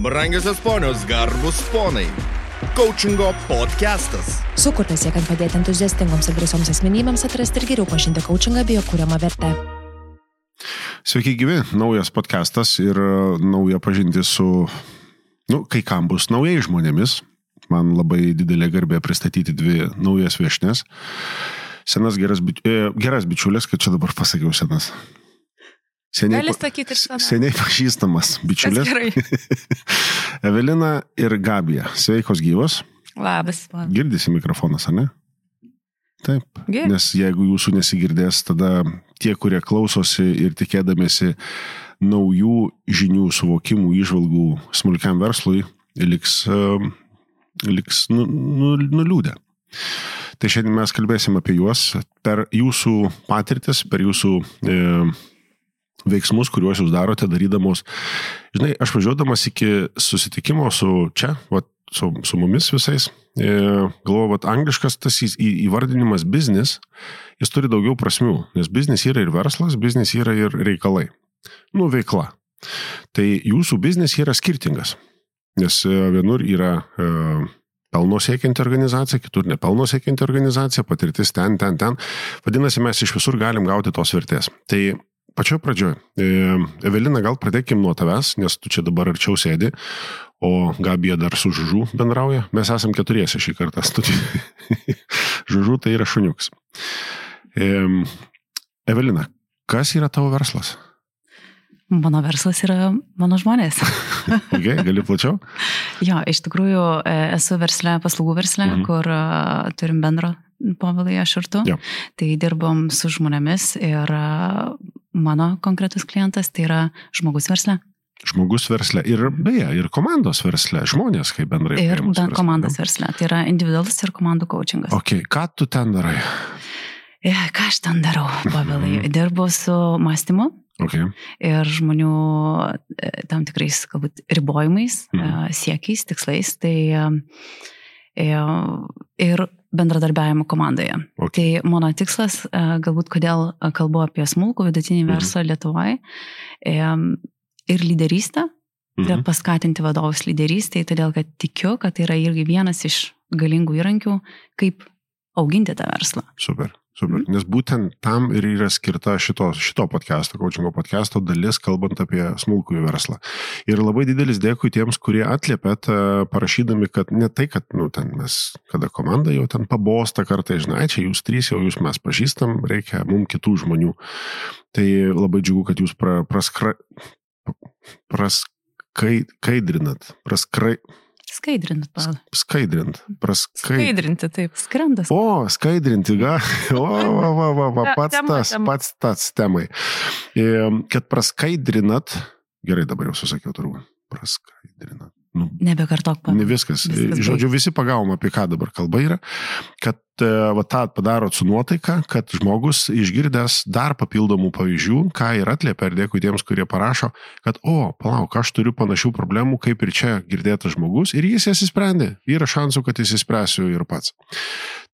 Brangiosios ponios, garbus ponai. Coachingo podcastas. Sukurtas siekiant padėti entuziastingoms ir drąsioms asmenybėms atrasti ir geriau pažinti coachingą bei jo kūriamą vertę. Sveiki gyvi, naujas podcastas ir e, nauja pažinti su, nu, kai kam bus naujai žmonėmis. Man labai didelė garbė pristatyti dvi naujas viešnės. Senas geras, bič... e, geras bičiulis, kad čia dabar pasakiau senas. Seniai, Gali sakyti ir senas. seniai pažįstamas bičiulis. Evelina ir Gabija. Sveikos gyvos. Labas. Girdisi mikrofonas, ar ne? Taip. Girdi. Nes jeigu jūsų nesigirdės, tada tie, kurie klausosi ir tikėdamėsi naujų žinių, suvokimų, išvalgų smulkiam verslui, liks, liks nu, nu, nuliūdę. Tai šiandien mes kalbėsim apie juos per jūsų patirtis, per jūsų e, veiksmus, kuriuos jūs darote darydamos. Žinai, aš važiuodamas iki susitikimo su čia, va, su, su mumis visais, e, galvoju, kad angliškas tas į, įvardinimas biznis, jis turi daugiau prasmių, nes biznis yra ir verslas, biznis yra ir reikalai. Nu, veikla. Tai jūsų biznis yra skirtingas, nes e, vienur yra e, pelno siekianti organizacija, kitur ne pelno siekianti organizacija, patirtis ten, ten, ten. Vadinasi, mes iš visur galim gauti tos vertės. Tai pačioj pradžioj, e, Evelina, gal pradėkim nuo tavęs, nes tu čia dabar arčiau sėdi, o Gabija dar su Žužu bendrauja. Mes esam keturiese šį kartą studijoje. Žužu tai yra šuniuks. E, Evelina, kas yra tavo verslas? Mano verslas yra mano žmonės. Okay, gali plačiau? jo, iš tikrųjų e, esu versle, paslaugų versle, Mhm. kur a, turim bendro povilai aš ir tu. Jo. Tai dirbom su žmonėmis ir mano konkretus klientas tai yra žmogus versle. Žmogus versle ir beje, ir komandos versle, žmonės kaip bendrai. Ir versle, komandos ne? versle. Tai yra individualus ir komandų coachingas. Ok, ką tu ten darai? E, ką aš ten darau, pavilai? Mhm. Dirbu su mąstymu. Ok, ir žmonių e, tam tikrais galbūt ribojimais, mhm. siekiais, tikslais, tai e, ir bendradarbiavimo komandoje. Ok. Tai mano tikslas, e, galbūt kodėl kalbu apie smulkų vidutinį Mhm. verslą Lietuvoje ir lyderystę, tai mhm. paskatinti vadovus lyderystėje, todėl kad tikiu, kad tai yra irgi vienas iš galingų įrankių, kaip auginti tą verslą. super. Super. Nes būtent tam ir yra skirta šito, šito podcast'o, coachingo podcast'o dalis, kalbant apie smulkųjų verslą. Ir labai didelis dėkui tiems, kurie atliepėt, e, parašydami, kad ne tai, kad, nu, ten mes, kada komanda jau ten pabosta kartai, žinai, čia jūs trys, jau jūs mes pažįstam, reikia mums kitų žmonių. Tai labai džiugu, kad jūs pra, praskra, praskaidrinat, praskrai, Skaidrinant, pavyzdžiui. skaidrint, praskai, Skaidrinti, taip. Skrendas. O, skaidrinti, ga. O, va, va, va, va, pats tema, tas, tema. pats tas temai. Kad praskaidrinat, gerai dabar jau susakiau turbūt, praskaidrinat. Nu, Nebekartok, ne pavyzdžiui. viskas. Viskas Žodžiu, visi pagavom, apie ką dabar kalba yra, kad e, va tą padarot su nuotaika, kad žmogus išgirdęs dar papildomų pavyzdžių, ką ir atliepia, ir dėkui tiems, kurie parašo, kad, o, palauk, aš turiu panašių problemų, kaip ir čia girdėtas žmogus, ir jis jas įsprendė. Yra šansų, kad jis įspręsiu ir pats.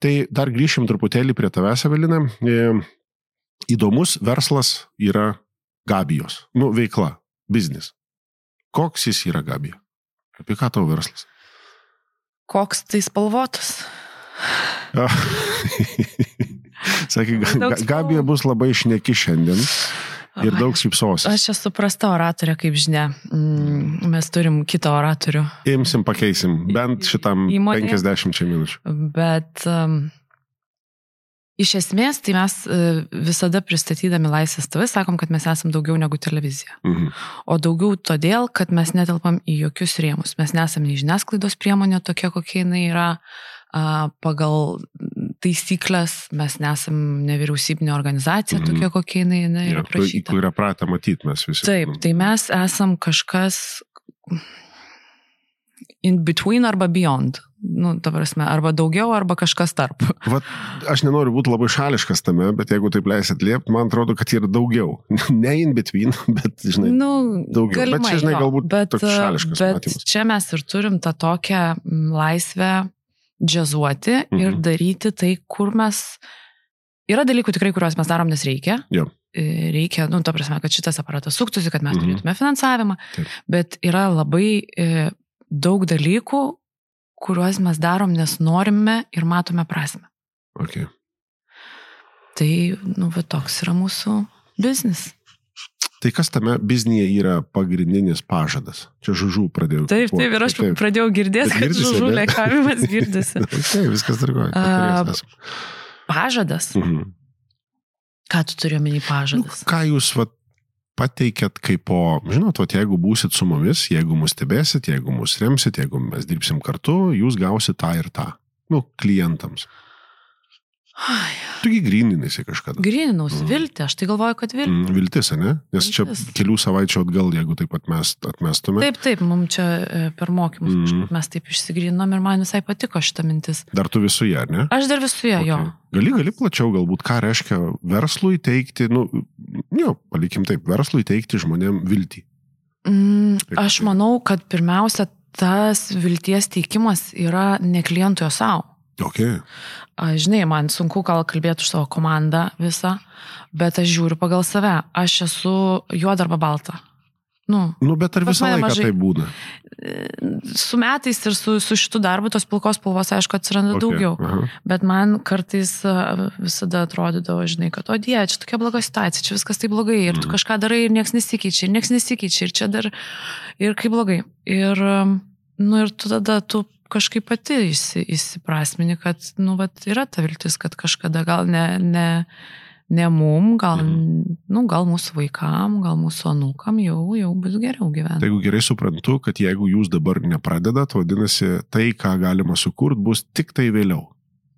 Tai dar grįšim truputėlį prie tavęs, Evelina. E, Įdomus verslas yra Gabijos. Nu, veikla, biznis. Koks jis yra Gabija? Apie ką tavo verslas? Koks tai spalvotas? Ah. Sakė, Gabija bus labai šneki šiandien ir daug šypsosis. Aš esu prasta oratorė, kaip žinia. Mm, Mes turim kitą oratorių. Imsim, pakeisim, bent šitam Įmonėje? 50 minučių. Bet um, iš esmės, tai mes uh, visada pristatydami Laisvės TV sakom, kad mes esam daugiau negu televizija. Mhm. O daugiau todėl, kad mes netelpam į jokius rėmus. Mes nesame nei žiniasklaidos priemonė tokia, kokia jinai yra. Pagal taisyklės mes nesam nevyriausybinė organizacija Mhm. tokia, kokia jinai, jinai yra į prašyta. kurią pratę matyti mes visi. Taip, tai mes esam kažkas in between arba beyond. Nu, ta prasme, arba daugiau, arba kažkas tarp. Vat, aš nenoriu būti labai šališkas tame, bet jeigu taip leisit liepti, man atrodo, kad yra daugiau. Ne in between, bet, žinai, nu, daugiau. Bet čia, žinai, galbūt bet, toks šališkas bet matymas. čia mes ir turim tą tokią mm, laisvę džiazuoti mhm. ir daryti tai, kur mes... Yra dalykų tikrai, kuriuos mes darom, nes reikia. Jo. e, reikia, nu, ta prasme, kad šitas aparatas suktųsi, kad mes Mhm. turėtume finansavimą, Taip. bet yra labai e, daug dalykų, kuriuos mes darom, nes norime ir matome prasme. Okay. Tai, nu, va toks yra mūsų biznis. Tai kas tame biznyje yra pagrindinis pažadas? Čia žužų pradėjau. Taip, taip, ir aš pradėjau girdėti, kad ne? lėkavimas girdisi. Taip, viskas tvarkoja. Pažadas. Mhm. Ką tu turi omeny Nu, pažadas? ką jūs vat, pateikėt kaip po, žinot, vat, jeigu būsit su mumis, jeigu mus stebėsit, jeigu mus remsit, jeigu mes dirbsim kartu, jūs gausit tą ir tą. Nu, klientams. Tugi grininasi kažkada. Grininausi, Mhm. viltį, aš tai galvoju, kad viltį. Mm, Viltis, ne? Nes čia Viltis. kelių savaičių atgal, jeigu taip atmest, atmestume. Taip, taip, mums čia e, per mokymus Mhm. kažkaip mes taip išsigrynom ir man visai patiko šitą mintis. Dar tu visuje, ar ne? Aš dar visuje jo. Okay. Gali, gali plačiau galbūt, ką reiškia verslui teikti, nu, jo, palikim taip, verslui teikti žmonėm viltį. Mm, aš manau, kad pirmiausia, tas vilties teikimas yra ne klientui, o savo. Okay. Aš, Žinai, man sunku gal kalbėti už savo komandą visą, bet aš žiūriu pagal save. Aš esu juoda arba balta. Nu, Nu, bet ar visą laiką mažai- tai būna? su metais ir su, su šitu darbu tos pilkos spalvos, aišku, atsiranda okay. daugiau. Aha. Bet man kartais a, visada atrodydavo, žinai, kad, o die, čia tokia bloga situacija, čia viskas taip blogai ir tu Mhm. kažką darai ir niekas nesikeičia, ir niekas nesikeičia, ir čia dar, ir kaip blogai. Ir, nu, ir tu tada tu kažkaip pati įsi, įsiprasmini, kad, nu, vat, yra ta viltis, kad kažkada gal ne, ne, ne mum, gal, Mhm. nu, gal mūsų vaikam, gal mūsų anūkam jau, jau bus geriau Tai gyventi. jeigu gerai suprantu, kad jeigu jūs dabar nepradedat, vadinasi, tai, ką galima sukurti, bus tik tai vėliau.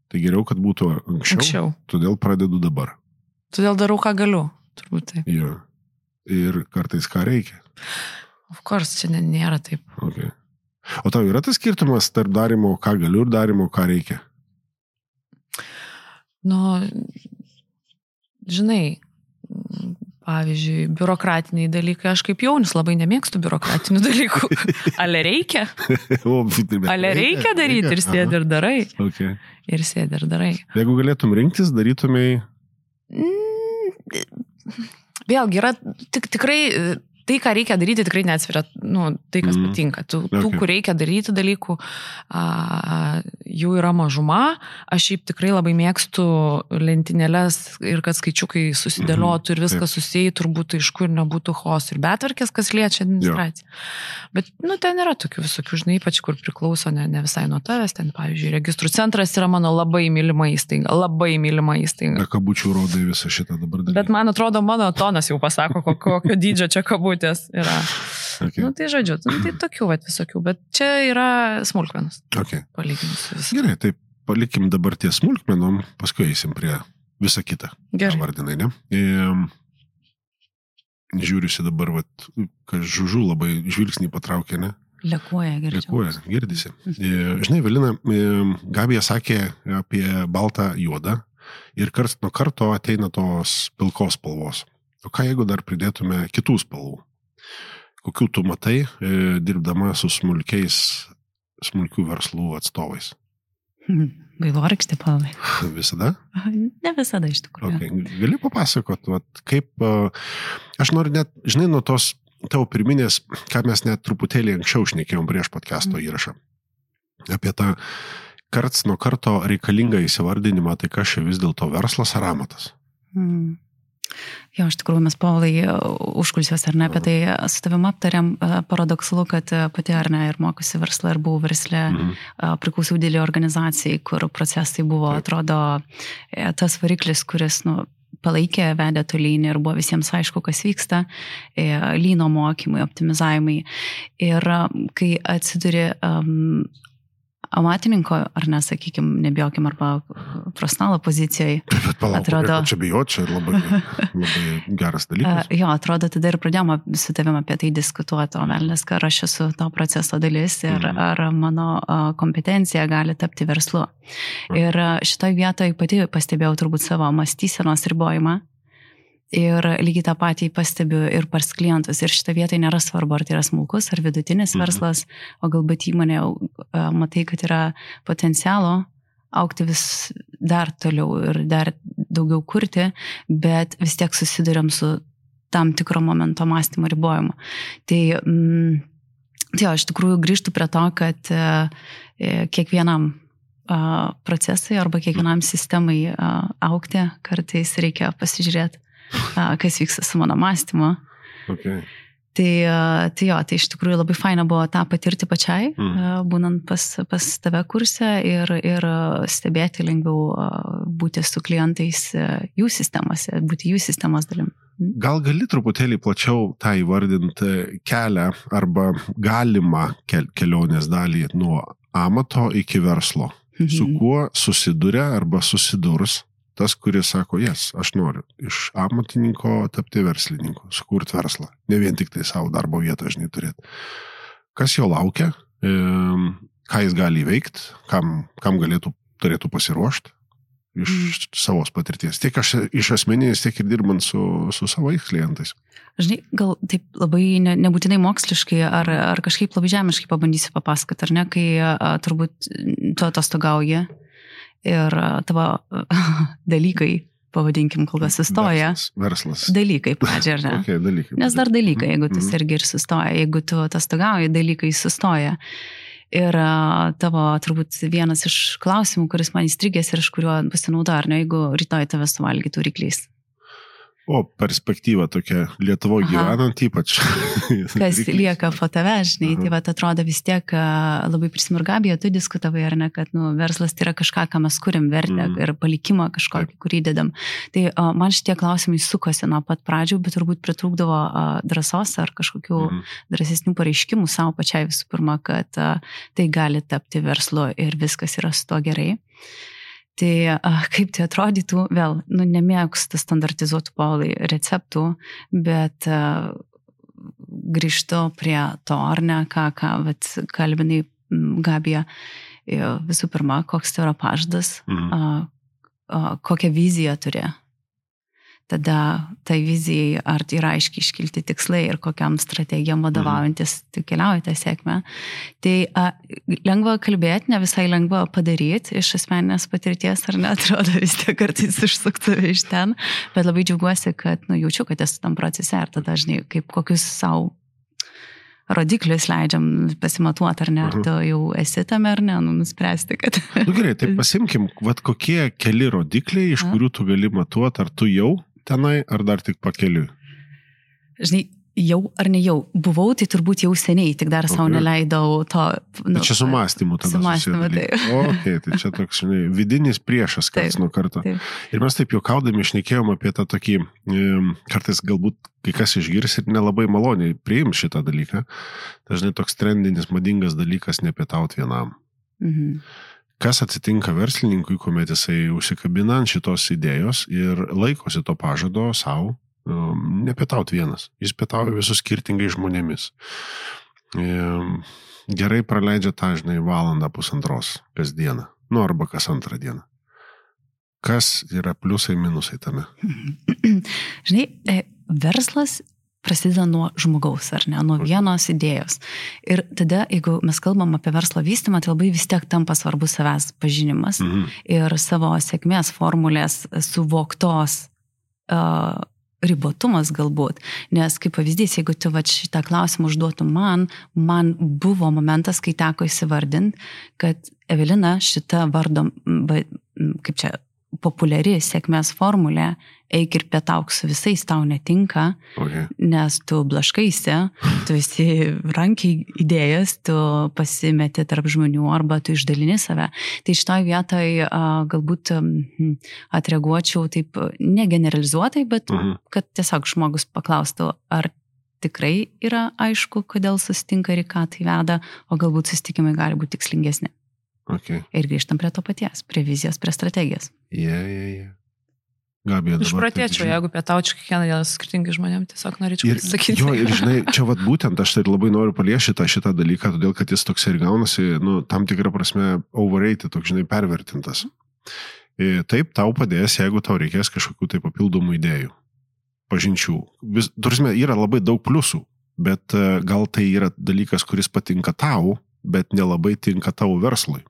Tai geriau, kad būtų anksčiau. Anksčiau. Todėl pradedu dabar. Todėl darau, ką galiu. Turbūt taip. Jo. Ir kartais ką reikia. Of course, čia nėra taip. Okay. O tau yra tas skirtumas tarp darimo, ką galiu ir darimo, ką reikia? Nu, žinai, pavyzdžiui, biurokratiniai dalykai, aš kaip jaunis labai nemėgstu biurokratinių dalykų. Ale reikia, ale reikia daryti ir sėdi ir darai. Okay. Ir sėdi ir darai. Jeigu galėtum rinktis, darytumai. Mm, Vėlgi, yra tik, tikrai tai, ką reikia daryti, tikrai neatsveria, nu, tai, kas Mhm. mm. patinka. Tų, tų, Okay. kur reikia daryti dalykų, a, jų yra mažuma. Aš šiaip tikrai labai mėgstu lentynėlės ir kad skaičiukai susidėliotų ir viskas susijętų ir būtų iš kur nebūtų hos ir betvarkės, kas liečia administraciją. Bet, nu, ten yra tokių visokių, žinai, ypač kur priklauso ne, ne visai nuo tavęs. Ten, pavyzdžiui, registrų centras yra mano labai mylima įstaiga, labai mylima įstaiga. Be kabučių rodai visą šitą dabar daryti. Bet man atrodo, mano tonas jau pasako, kokio, dydžio čia kabutės yra. Okay. Nu, tai žodžiu, nu, tai tokių vat, visokių, bet čia yra smulkmenas, Okay. Gerai, tai palikim dabar ties smulkmenom, paskui eisim prie visą kitą. Gerai. Vardinai, ne? Ehm, Žiūriusi dabar, vat, kad žužų labai žvilgsnį patraukė, ne? Lekuoja, girdžiu. Lekuoja, girdisi. E, Žinai, Velina, e, Gabija sakė apie baltą juodą ir karts nuo karto ateina tos pilkos spalvos. O ką jeigu dar pridėtume kitų spalvų? Kokių tu matai, e, dirbdama su smulkiais, smulkių verslų atstovais? Vaivorykštė palai. Visada? Ne visada iš tikrųjų. Okay. Gali papasakot, vat, kaip, a, aš noriu net, žinai, nuo tos tavo pirminės, ką mes net truputėlį anksčiau šnekėjom prieš podcast'o įrašą, apie tą karts nuo karto reikalingą įsivardinimą, tai kas čia vis dėlto verslas ar amatas. Mm. Jo, iš tikrųjų, mes Paulai užkulsiuos ar ne apie tai su tavim aptarėm, e, paradoksalu, kad e, pati ar ne ir mokusi verslą ir buvau versle, Mhm. e, priklausiau didelį organizacijai, kur procesai buvo, atrodo, e, tas variklis, kuris, nu, palaikė, vedė tolyn ir buvo visiems aišku, kas vyksta, e, lyno mokymai, optimizavimai. Ir e, kai atsiduri um, amatininko, ar nesakykime, nebijokim, arba profesionalo pozicijoje, Bet palauk, Atrodo- čia bijot, čia labai, labai geras dalykas. Jo, atrodo, tada ir pradėjome su tavim apie tai diskutuoti, o velnės, ar aš esu to proceso dalis ir Mhm. ar mano kompetencija gali tapti verslu. Ir a, šitoje vietoje pati pastebėjau turbūt savo mąstysenos ribojimą. Ir lygiai tą patį pastebiu ir pas klientus. Ir šitą vietą nėra svarbu, ar tai yra smulkus ar vidutinis Mhm. verslas, o galbūt įmonė matai, kad yra potencialo aukti vis dar toliau ir dar daugiau kurti, bet vis tiek susidurėm su tam tikro momento mąstymo ribojimu. Tai, mm, tai jo, iš tikrųjų grįžtų prie to, kad e, e kiekvienam procesai arba kiekvienam sistemai aukti, kartais reikia pasižiūrėti, kas vyksta su mano mąstymu. Okay. Tai, tai jo, tai iš tikrųjų labai faina buvo tą patirti pačiai, mm. būnant pas, pas tave kursę ir, ir stebėti lengviau būti su klientais jų sistemose, būti jų sistemos dalim. Mm. Gal gali truputėlį plačiau tą įvardinti kelią arba galimą kelionės dalį nuo amato iki verslo? Mhm. Su kuo susiduria arba susidurs tas, kuris sako, jas, aš noriu iš amatininko tapti verslininku, sukurti verslą, ne vien tik tai savo darbo vietą, žinai, turėti. Kas jo laukia, e, ką jis gali įveikti, kam, kam galėtų, turėtų pasiruošti iš mm. savos patirties. Tiek aš iš asmeninės, tiek ir dirbant su, su savais klientais. Žinai, gal taip labai ne, nebūtinai moksliškai ar, ar kažkaip labai žemiškai pabandysiu papasakoti, ar ne, kai a, turbūt tu atostogauji ir tavo dalykai, pavadinkim, kol kas sustoja. Verslas. verslas. Dalykai pradžia, ar ne? Okay, dalykai. Nes dar dalykai, jeigu tu sergi ir sustoja, jeigu tu atostogauji, dalykai sustoja. Ir tavo turbūt vienas iš klausimų, kuris man įstrigęs ir iš kurio pasinaudo, ar ne, jeigu rytoj tave suvalgytų ryklys. O, perspektyva tokia Lietuvoje gyvenant ypač. Kas lieka po tave, žinai, Aha. tai va, atrodo vis tiek labai prisimurgabėjo, tu diskutavai, ar ne, kad nu, verslas tai yra kažką, ką mes kuriam vertę mm. ir palikimą kažkokį, Taip. kurį dėdam. Tai o, man šitie klausimai sukosi nuo pat pradžių, bet turbūt pritrūkdavo a, drąsos ar kažkokių mm. drąsesnių pareiškimų savo pačiai visų pirma, kad a, tai gali tapti verslu ir viskas yra su to gerai. Tai kaip tai atrodytų, vėl, nu, nemėgstu standartizuotų paulai receptų, bet uh, grįžtu prie to, ar ne, ką, ką, vat, kalbinai Gabija. Visų pirma, koks tai yra pažadas, mhm. uh, uh, kokią viziją turi tada tai vizijai, ar tai yra aiškiai iškilti tikslai ir kokiam strategijam vadovaujantis mhm. tai keliaujate sėkmę. Tai a, lengva kalbėti, ne visai lengva padaryti iš asmeninės patirties, ar netrodo vis tiek kartais išsuktuvė iš ten, bet labai džiaugiuosi, kad nu, jaučiu, kad esu tam procese ir tada dažnai kaip kokius savo rodiklius leidžiam pasimatuoti, ar ne, ar mhm. tu jau esi tame, ar ne, nu, nuspręsti, kad. Na nu, gerai, tai pasimkim, vad kokie keli rodikliai, iš kurių tu gali matuoti, ar tu jau tenai, ar dar tik pakeliui? Žinai, jau ar ne jau buvau, tai turbūt jau seniai, tik dar savo okay. neleidau to. Nu, tai čia su mąstymu tada. Su mąstymu, tai. O, okay, tai čia toks, žinai, vidinis priešas, kas nuo karto. Taip. Ir mes taip juokaudami išnekėjom apie tą tokį, kartais galbūt kai kas išgirs ir nelabai maloniai priim šitą dalyką. Dažnai toks trendinis, madingas dalykas nepietauti vienam. Mhm. Kas atsitinka verslininkui, kuomet jisai užsikabina ant šitos idėjos ir laikosi to pažado savo, um, nepietauti vienas. Jis pietauja visus skirtingai žmonėmis. Um, gerai praleidžia tą, žinai, valandą pusantros kasdieną. Nu, arba kas antrą dieną. Kas yra pliusai, minusai tame? Žinai, e, verslas prasideda nuo žmogaus, ar ne, nuo vienos idėjos. Ir tada, jeigu mes kalbam apie verslo vystymą, tai labai vis tiek tampa svarbus savęs pažinimas mhm. ir savo sėkmės formulės suvoktos uh, ribotumas galbūt. Nes kaip pavyzdys, jeigu tu va šitą klausimą užduotum man, man buvo momentas, kai teko įsivardinti, kad Evelina šitą vardo, kaip čia, populiari sėkmės formulė eik ir pietauk su visais, tau netinka, okay. nes tu blaškaisi, tu esi rankiai idėjas, tu pasimeti tarp žmonių arba tu išdalini save. Tai šitoj vietoj galbūt atreaguočiau taip negeneralizuotai, bet uh mhm. -huh. kad tiesiog žmogus paklaustų, ar tikrai yra aišku, kodėl susitinka ir ką tai veda, o galbūt susitikimai gali būti tikslingesni. Okay. Ir grįžtam prie to paties, prie vizijos, prie strategijos. Yeah, yeah, yeah. Gabija. Išpratėčiau, jeigu pietaučiau kiekvieną dieną skirtingai žmonėm, tiesiog norėčiau ir, pasakyti. Jo, ir žinai, čia vad būtent aš tai labai noriu paliešyti šitą dalyką, todėl kad jis toks ir gaunasi, nu, tam tikrą prasme, overrated, toks, žinai, pervertintas. Ir taip tau padės, jeigu tau reikės kažkokių tai papildomų idėjų, pažinčių. Vis, turime, yra labai daug pliusų, bet e, gal tai yra dalykas, kuris patinka tau, bet nelabai tinka tavo verslui.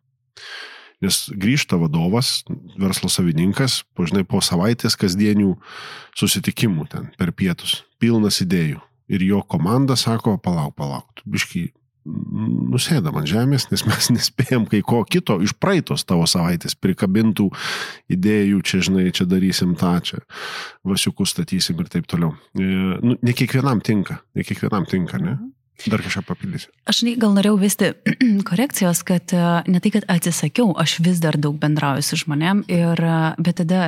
Nes grįžta vadovas, verslo savininkas, pažinai po savaitės kasdienių susitikimų ten per pietus, pilnas idėjų. Ir jo komanda sako, palauk, palauk, biškai nusėdam ant žemės, nes mes nespėjom kai ko kito iš praeitos tavo savaitės prikabintų idėjų, čia žinai, čia darysim tą, čia vasiukus statysim ir taip toliau. E, nu, ne kiekvienam tinka, ne kiekvienam tinka, ne? Dar kažką papildysiu. Aš gal norėjau vesti korekcijos, kad e, ne tai, kad atsisakiau, aš vis dar daug bendrauju su žmonėm, ir, e, bet tada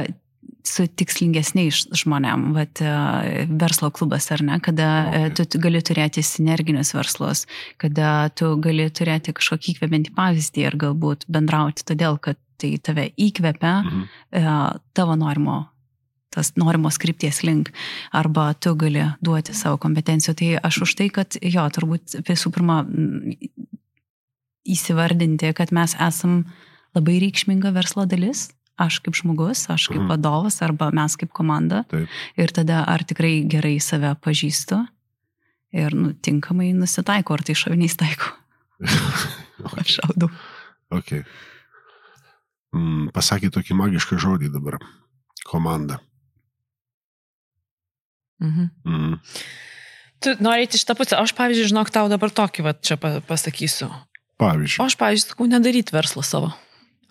su tikslingesniais žmonėm, vat, e, verslo klubas ar ne, kada okay. tu gali turėti sinerginius verslus, kada tu gali turėti kažkokį įkvepiantį pavyzdį ir galbūt bendrauti todėl, kad tai tave įkvepia mhm. Tavo norimo tas norimos krypties link, arba tu gali duoti savo kompetencijų. Tai aš už tai, kad jo, turbūt visų pirma įsivardinti, kad mes esam labai reikšminga verslo dalis, aš kaip žmogus, aš kaip mhm. vadovas arba mes kaip komanda. Taip. Ir tada ar tikrai gerai save pažįstu ir nu, tinkamai nusitaiko, ar tai šoviniais taiko. okay. Aš šaudau. Okay. Mm, pasakė tokį magišką žodį dabar. Komanda. Mhm. Mm. Tu norėti šitą pusę. Aš, pavyzdžiui, žinok, tau dabar tokį va čia pasakysiu. Pavyzdžiui. O aš, pavyzdžiui, sakau, nedaryti verslo savo.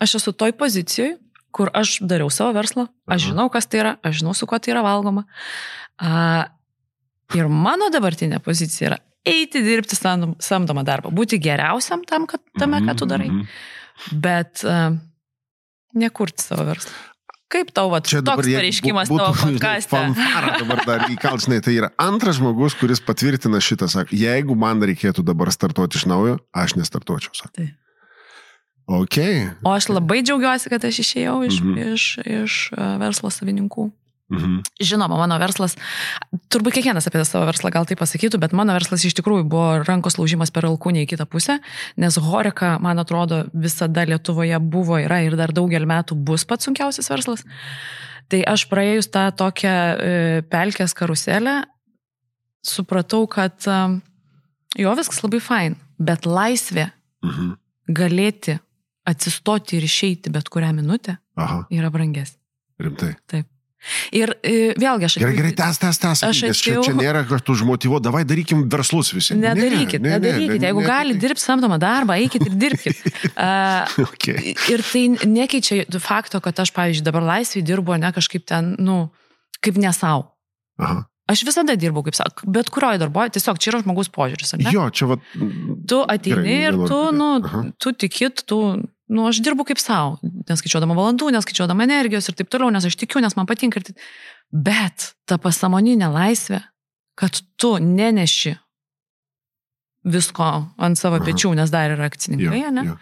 Aš esu toj pozicijoje, kur aš dariau savo verslą, aš žinau, kas tai yra, aš žinau, su kuo tai yra valgoma. A, ir mano dabartinė pozicija yra eiti dirbti samdomą darbą, būti geriausiam tam, kad tame, ką tu darai, mhm. bet a, nekurti savo verslą. Kaip tau, va, čia toks pareiškimas tavo podcast'e? Fanfara dabar dar įkalsnai, tai yra antras žmogus, kuris patvirtina šitą, sako, jeigu man reikėtų dabar startuoti iš naujo, aš nestartuočiau, sako. Tai. Okay. O aš labai džiaugiuosi, kad aš išėjau iš, mhm. iš, iš e, verslo savininkų. Mhm. Žinoma, mano verslas, turbūt kiekvienas apie savo verslą gal tai pasakytų, bet mano verslas iš tikrųjų buvo rankos laužimas per alkūnį į kitą pusę, nes Horika, man atrodo, visada Lietuvoje buvo, yra ir dar daugelį metų bus pats sunkiausias verslas. Tai aš praėjus tą tokią e, pelkės karuselę, supratau, kad e, jo viskas labai fain, bet laisvė mhm. galėti atsistoti ir išeiti bet kurią minutę Aha. yra brangesnė. Rimtai. Taip. Ir e, vėlgi aš... Gerai, gerai, tęs, tęs, tęs. Aš atėjau... Čia, čia nėra, kad tu užmotivuo, davai darykim verslus visi. Nedarykit, ne, ne, nedarykit. Ne, ne, Jeigu ne, gali dirbti samdomą darbą, eikit ir dirbkit. uh, okay. Ir tai nekeičia fakto, kad aš, pavyzdžiui, dabar laisvai dirbu, ne kažkaip ten, nu, kaip ne savo. Aha. Aš visada dirbau, kaip sakau, bet kurioje darboje, tiesiog čia yra žmogus požiūris? Jo, čia va. Tu ateini gerai, ir tu, nu, Aha. tu tikit, tu, nu, aš dirbu kaip savo, neskaičiuodama valandų, neskaičiuodama energijos ir taip toliau, nes aš tikiu, nes man patinka. Ir... Bet ta pasamoninė laisvė, kad tu neneši visko ant savo Aha. pečių, nes dar yra akcininkai, jo, ne? Jo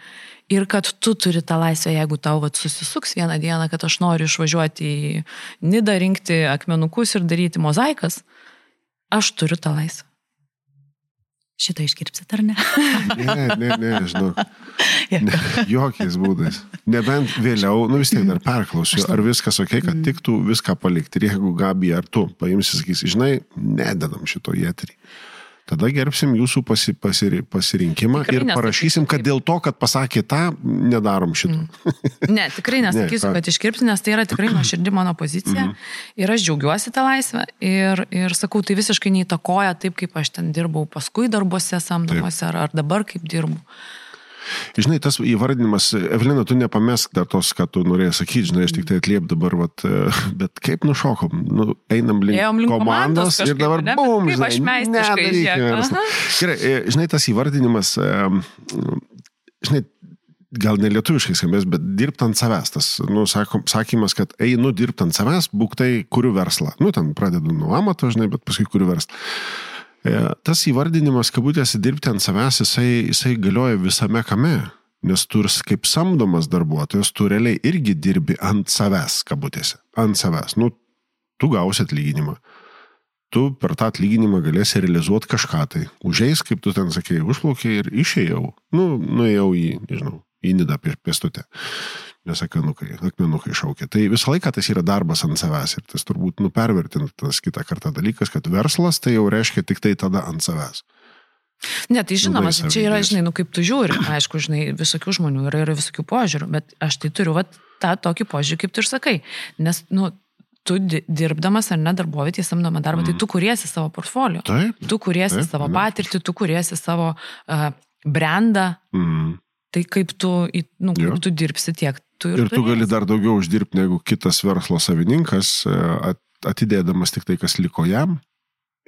ir kad tu turi tą laisvę, jeigu tau vat, susisuks vieną dieną, kad aš noriu išvažiuoti į Nidą, rinkti akmenukus ir daryti mozaikas, aš turiu tą laisvę. Šitą iškirpsit ar ne? ne, ne, ne, žinau. Ne, jokiais būdais. Nebent vėliau, nu vis tiek dar perklausiu, ar viskas ok, kad mm. tiktų viską palikti. Ir jeigu Gabi ar tu paimsi, sakysi, žinai, nededam šito jėterį tada gerbsim jūsų pasi, pasiri, pasirinkimą tikrai ir parašysim, kad dėl to, kad pasakė tą, nedarom šito. Mm. Ne, tikrai nesakysiu, ne, kad iškirpti, nes tai yra tikrai nuoširdį mano pozicija mm -hmm. ir aš džiaugiuosi tą laisvę ir, ir sakau, tai visiškai neįtakoja taip, kaip aš ten dirbau paskui darbuose samdomuose ar, ar dabar kaip dirbu. Žinai, tas įvardinimas, Evelina, tu nepamesk dar tos, ką tu norėjai sakyti, žinai, aš tik tai atliep dabar, vat, bet kaip nušokom, nu, einam link, link komandos, komandos kažkaip, ir dabar, ne, bum, žinai, aš meistriškai. Gerai, e, žinai, tas įvardinimas, žinai, gal ne lietuviškai skambės, bet dirbti ant savęs. Tas, nu, sakom, sakymas, kad einu dirbti ant savęs, būk tai, kuriu verslą. Nu, ten pradedu nuo amato, žinai, bet paskui kuriu verslą. E, tas įvardinimas, kabutėse, dirbti ant savęs, jisai, jisai galioja visame kame. Nes tu kaip samdomas darbuotojas, tu realiai irgi dirbi ant savęs, kabutėse. Ant savęs. Nu, tu gausi atlyginimą. Tu per tą atlyginimą galėsi realizuoti kažką tai. Užėjai, kaip tu ten sakėjai, užplaukiai ir išėjau. Nu, nuėjau į, nežinau, į nidą pėstutę nes akmenukai, akmenukai šaukia. Tai visą laiką tas yra darbas ant savęs ir tas turbūt nupervertintas kitą kartą dalykas, kad verslas tai jau reiškia tik tai tada ant savęs. Ne, tai žinoma, Labai čia yra, žinai, nu kaip tu žiūri, aišku, žinai, visokių žmonių yra, yra visokių požiūrių, bet aš tai turiu vat, tą tokį požiūrį, kaip tu ir sakai. Nes, nu, tu di- dirbdamas ar ne darbovietėje samdomą darbą, tai tu kuriesi savo portfolio. Taip. Tu kuriesi Taip, savo ane. patirtį, tu kuriesi savo uh, brandą, Mm. tai kaip tu, nu, Jo. kaip tu dirbsi tiek. Tu ir, Ir tu gali turėsi. dar daugiau uždirbti negu kitas verslo savininkas, e, at- atidėdamas tik tai, kas liko jam.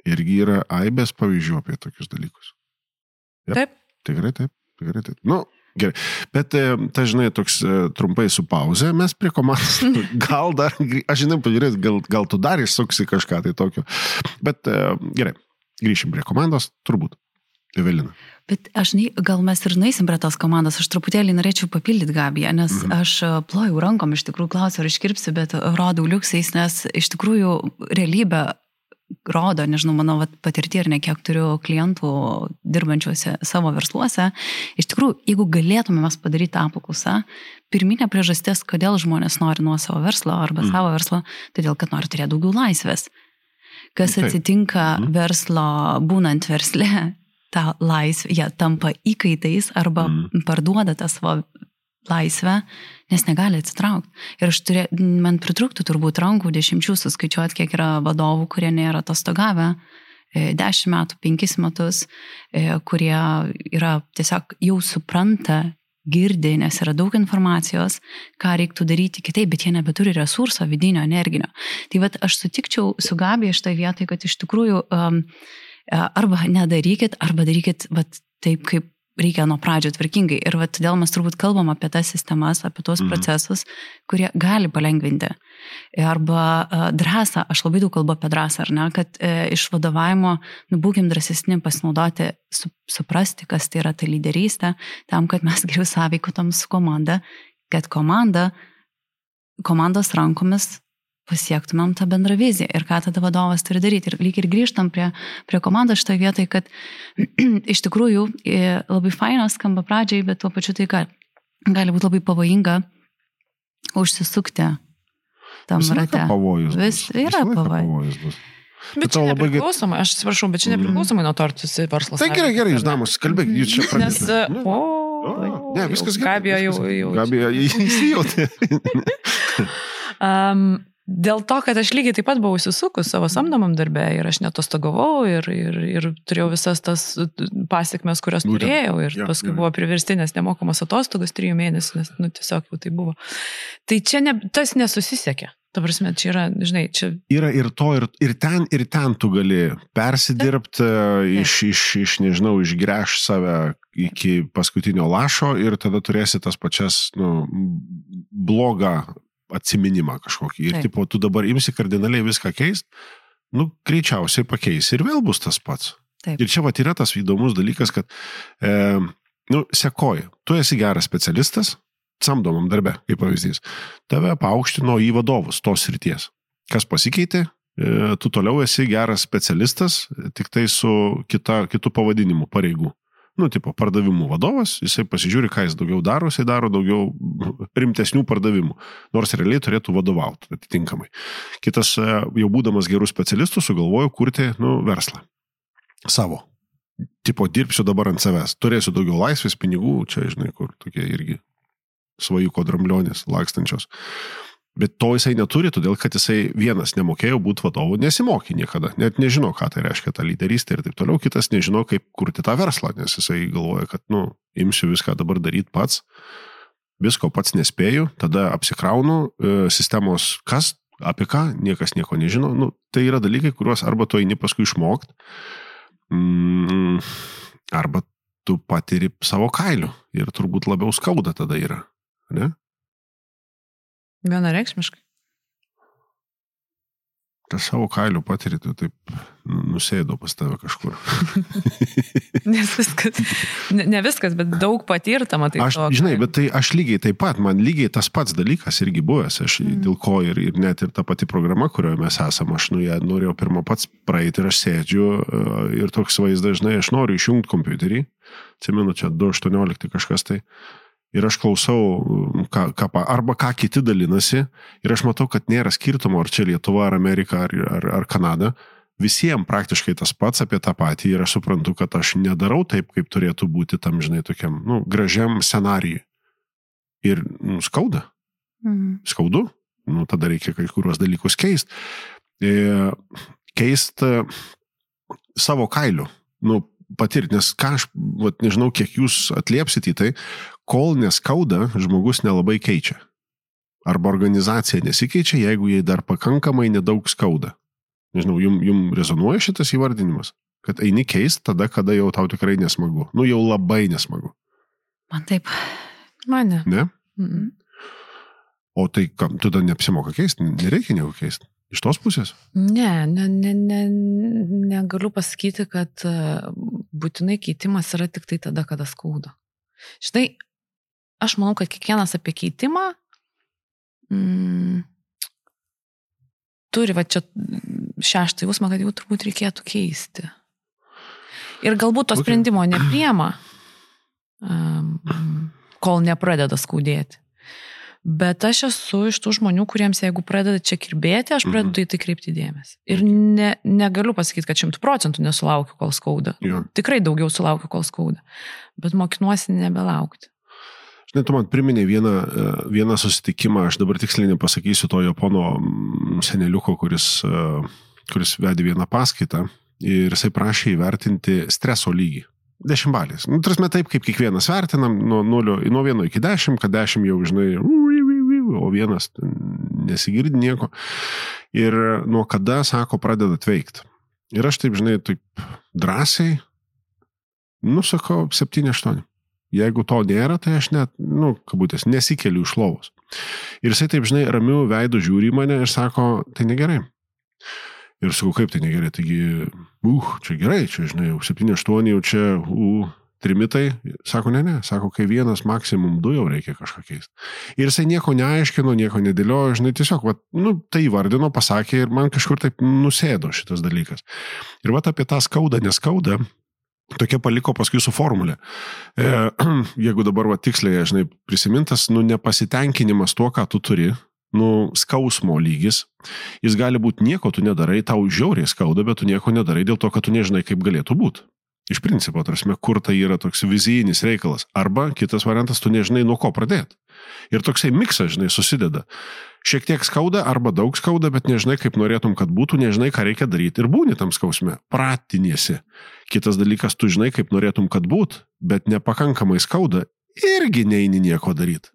Irgi yra aibės pavyzdžių apie tokius dalykus. Jep. Taip. Tikrai taip, tikrai taip. Nu, gerai. Bet, e, tai žinai, toks e, trumpai su pauze, mes prie komandos. Gal dar, aš žinai, pažiūrės, gal, gal tu dar išsuksi kažką tai tokio. Bet gerai, grįšim prie komandos, turbūt. Evelina. Bet aš, nei, gal mes ir naisim prie tos komandos, aš truputėlį norėčiau papildyti Gabiją, nes mhm. aš e, plojau rankom, iš tikrųjų klausiu, ar iškirpsi, bet rodau liuksiais, nes iš tikrųjų realybė rodo, nežinau, mano patirtį ir ne kiek turiu klientų dirbančiuose savo versluose, iš tikrųjų, jeigu galėtume mes padaryti apklausą, pirminė priežastis, kodėl žmonės nori nuo savo verslo arba Mhm. savo verslo, todėl kad nori turėti daugiau laisvės. Kas Taip. atsitinka Mhm. verslo, būnant versle, tą laisvę, jie tampa įkaitais arba Mhm. parduoda tą savo laisvę, nes negali atsitraukti. Ir aš turė, man pritrūktų turbūt rankų dešimčių suskaičiuoti, kiek yra vadovų, kurie nėra atostogavę. e, Dešimt metų, penkis metus, e, kurie yra tiesiog jau supranta, girdi, nes yra daug informacijos, ką reiktų daryti kitaip, bet jie nebeturi resurso vidinio, energinio. Tai vad aš sutikčiau su Gabija šitą vietą, kad iš tikrųjų um, arba nedarykit, arba darykit vat, taip, kaip reikia nuo pradžio tvarkingai. Ir vat, todėl mes turbūt kalbam apie tas sistemas, apie tuos Mhm. procesus, kurie gali palengvinti. Arba uh, drąsą, aš labai daug kalbu apie drąsą, ar ne, kad uh, iš vadovavimo, nu, būkim drąsesni pasinaudoti, su, suprasti, kas tai yra ta lyderystė, tam, kad mes geriau sąveikotam su komanda, kad komanda, komandos rankomis pasiektumėm tą bendrą viziją ir ką tada vadovas turi daryti. Ir lyg ir grįžtam prie, prie komandos šitoje vietoje, kad iš tikrųjų e, labai fainas skamba pradžiai, bet tuo pačiu tai gali, gali būti labai pavojinga užsisukti tam Visą rate. pavojus. bus. Vis- yra Visą laiką pavojus. bus. Bet tau čia labai nepriklausomai, aš atsiprašau, bet čia Mhm. nepriklausomai nuo to, ar tu esi verslas. Tai gerai, gerai, jūs damos, kalbėkit, jūs čia Nes, pradėsite. e, Nu, o, Ne, viskas gerai. Gabija jau, jau. Gabija įsijautė. Um, dėl to, kad aš lygiai taip pat buvau įsisukus savo samdomam darbę ir aš netostogavau ir, ir, ir turėjau visas tas pasiekmes, kurias Būtent. turėjau ir Jo, paskui jo. buvo priverstinės nemokamos atostogos trijų mėnesių, nes nu, tiesiog jau tai buvo. Tai čia ne, tas nesusisiekė. Ta prasme, čia yra, žinai, čia Yra ir to, ir, ir ten, ir ten tu gali persidirbti, iš, iš, iš, nežinau, išgręš save iki paskutinio lašo ir tada turėsi tas pačias, nu, blogą atsiminimą kažkokį. Ir, Taip. tipo, tu dabar imsi kardinaliai viską keist, nu, greičiausiai pakeisi ir vėl bus tas pats. Taip. Ir čia va yra tas įdomus dalykas, kad, e, nu, sekoji, tu esi geras specialistas, samdomam darbe, kaip pavyzdys, tave paaukštino į vadovus tos ryties. Kas pasikeitė? E, Tu toliau esi geras specialistas, tik tai su kita, kitu pavadinimu pareigų. Nu, tipo, pardavimų vadovas, jisai pasižiūri, ką jis daugiau daro, jisai daro daugiau rimtesnių pardavimų, nors realiai turėtų vadovauti atitinkamai. Kitas, e, jau būdamas gerų specialistų, sugalvojo kurti, nu, verslą. Savo. Tipo, dirbsiu dabar ant savęs, turėsiu daugiau laisvės, pinigų, čia, žinai, kur tokie irgi svajuko dramblionės lakstančios. Bet to jisai neturi, todėl kad jisai vienas nemokėjo būti vadovu, nesimokė niekada, net nežino, ką tai reiškia ta lyderystė ir taip toliau, kitas nežino, kaip kurti tą verslą, nes jisai galvoja, kad, nu, imsiu viską dabar daryti pats, visko pats nespėju, tada apsikraunu, e, sistemos kas, apie ką, niekas nieko nežino, nu, tai yra dalykai, kuriuos arba tu eini paskui išmokti, mm, arba tu patiri savo kailiu ir turbūt labiau skauda tada yra, ne? Vienareikšmiškai. tą savo kailių patiri, tu taip nu, nusėdo pas tave kažkur. Nes viskas, ne, ne viskas, bet daug patirta, matai. Aš, to, žinai, bet tai aš lygiai taip pat, man lygiai tas pats dalykas irgi buvęs, aš Mm. dėl ko ir, ir net ir ta pati programa, kurioje mes esame, aš nu ją norėjau pirmą pats praeiti ir aš sėdžiu e, ir toks vaizdas, žinai, aš noriu išjungti kompiuterį, atsimenu, čia 2.18 kažkas tai. Ir aš klausau, ką, ką, arba ką kiti dalinasi, ir aš matau, kad nėra skirtumo, ar čia Lietuva, ar Amerika, ar, ar, ar Kanada. visiems praktiškai tas pats apie tą patį ir aš suprantu, kad aš nedarau taip, kaip turėtų būti tam, žinai, tokiam, nu, gražiam scenarijui. Ir nu, skauda. Mhm. Skaudu. Nu, tada reikia kai kuriuos dalykus keisti. E, keisti savo kailiu. Nu, patirti, nes ką aš, vat, nežinau, kiek jūs atliepsit į tai, kol neskauda, žmogus nelabai keičia. Arba organizacija nesikeičia, jeigu jai dar pakankamai nedaug skauda. Nežinau, jum, jum rezonuoja šitas įvardinimas, kad eini keist tada, kada jau tau tikrai nesmagu. Nu, jau labai nesmagu. Man taip. Mane. Ne? Mhm. O tai kam, tada neapsimoka keisti, nereikia nieko keisti. Iš tos pusės? Ne, ne, ne, ne, negaliu pasakyti, kad e, būtinai keitimas yra tik tai tada, kada skauda. Štai, aš manau, kad kiekvienas apie keitimą mm, turi, va čia šeštą jausmą, kad jau turbūt reikėtų keisti. Ir galbūt to Okay. sprendimo nepriema, um, kol nepradeda skaudėti. Bet aš esu iš tų žmonių, kuriems jeigu pradeda čia kirbėti, aš pradedu į tai kreipti dėmesį. Ir ne, negaliu pasakyti, kad šimtų procentų nesulaukiu, kol skauda. Jo. Tikrai daugiau sulaukiu, kol skauda. Bet mokinuosi nebelaukti. Žinai, tu man priminė vieną, e, vieną susitikimą, aš dabar tiksliai nepasakysiu to japono mm, seneliuko, kuris, e, kuris vedė vieną paskaitą ir jisai prašė įvertinti streso lygį. Dešimtbalės. Nu, tarsi taip, kaip kiekvienas vertinam, nuo, nulio, nuo vieno iki dešimt, kad dešimt jau, žinai, o vienas nesigirdi nieko. Ir nuo kada, sako, pradeda veikti. Ir aš taip, žinai, taip drąsiai, nusakau, 7-8. Jeigu to nėra, tai aš net, nu, kabutės, nesikeliu iš lovos. Ir jisai taip, žinai, ramiu veidų žiūri į mane ir sako, tai negerai. Ir sakau, kaip tai negerai, taigi, uh, čia gerai, čia, žinai, jau 7-8, jau čia, uh, trimitai. Sako, ne, ne, sako, kai vienas, maksimum du jau reikia kažką keisti. Ir jisai nieko neaiškino, nieko nedėliojo, žinai, tiesiog, va, nu, tai įvardino, pasakė ir man kažkur taip nusėdo šitas dalykas. Ir va apie tą skaudą, neskaudą, tokia paliko paskui su formulė. E, jeigu dabar va tiksliai, žinai, prisimintas, nu, nepasitenkinimas tuo, ką tu turi, nu, skausmo lygis, jis gali būti nieko tu nedarai, tau žiauriai skauda, bet tu nieko nedarai dėl to, kad tu nežinai, kaip galėtų būti. Iš principo, tarsi, kur tai yra toks vizijinis reikalas. Arba kitas variantas, tu nežinai, nuo ko pradėti. Ir toksai miksas, žinai, susideda. Šiek tiek skauda arba daug skauda, bet nežinai, kaip norėtum, kad būtų, nežinai, ką reikia daryti ir būni tam skausme. Pratinėsi. Kitas dalykas, tu žinai, kaip norėtum, kad būtų, bet nepakankamai skauda, irgi neini nieko daryti.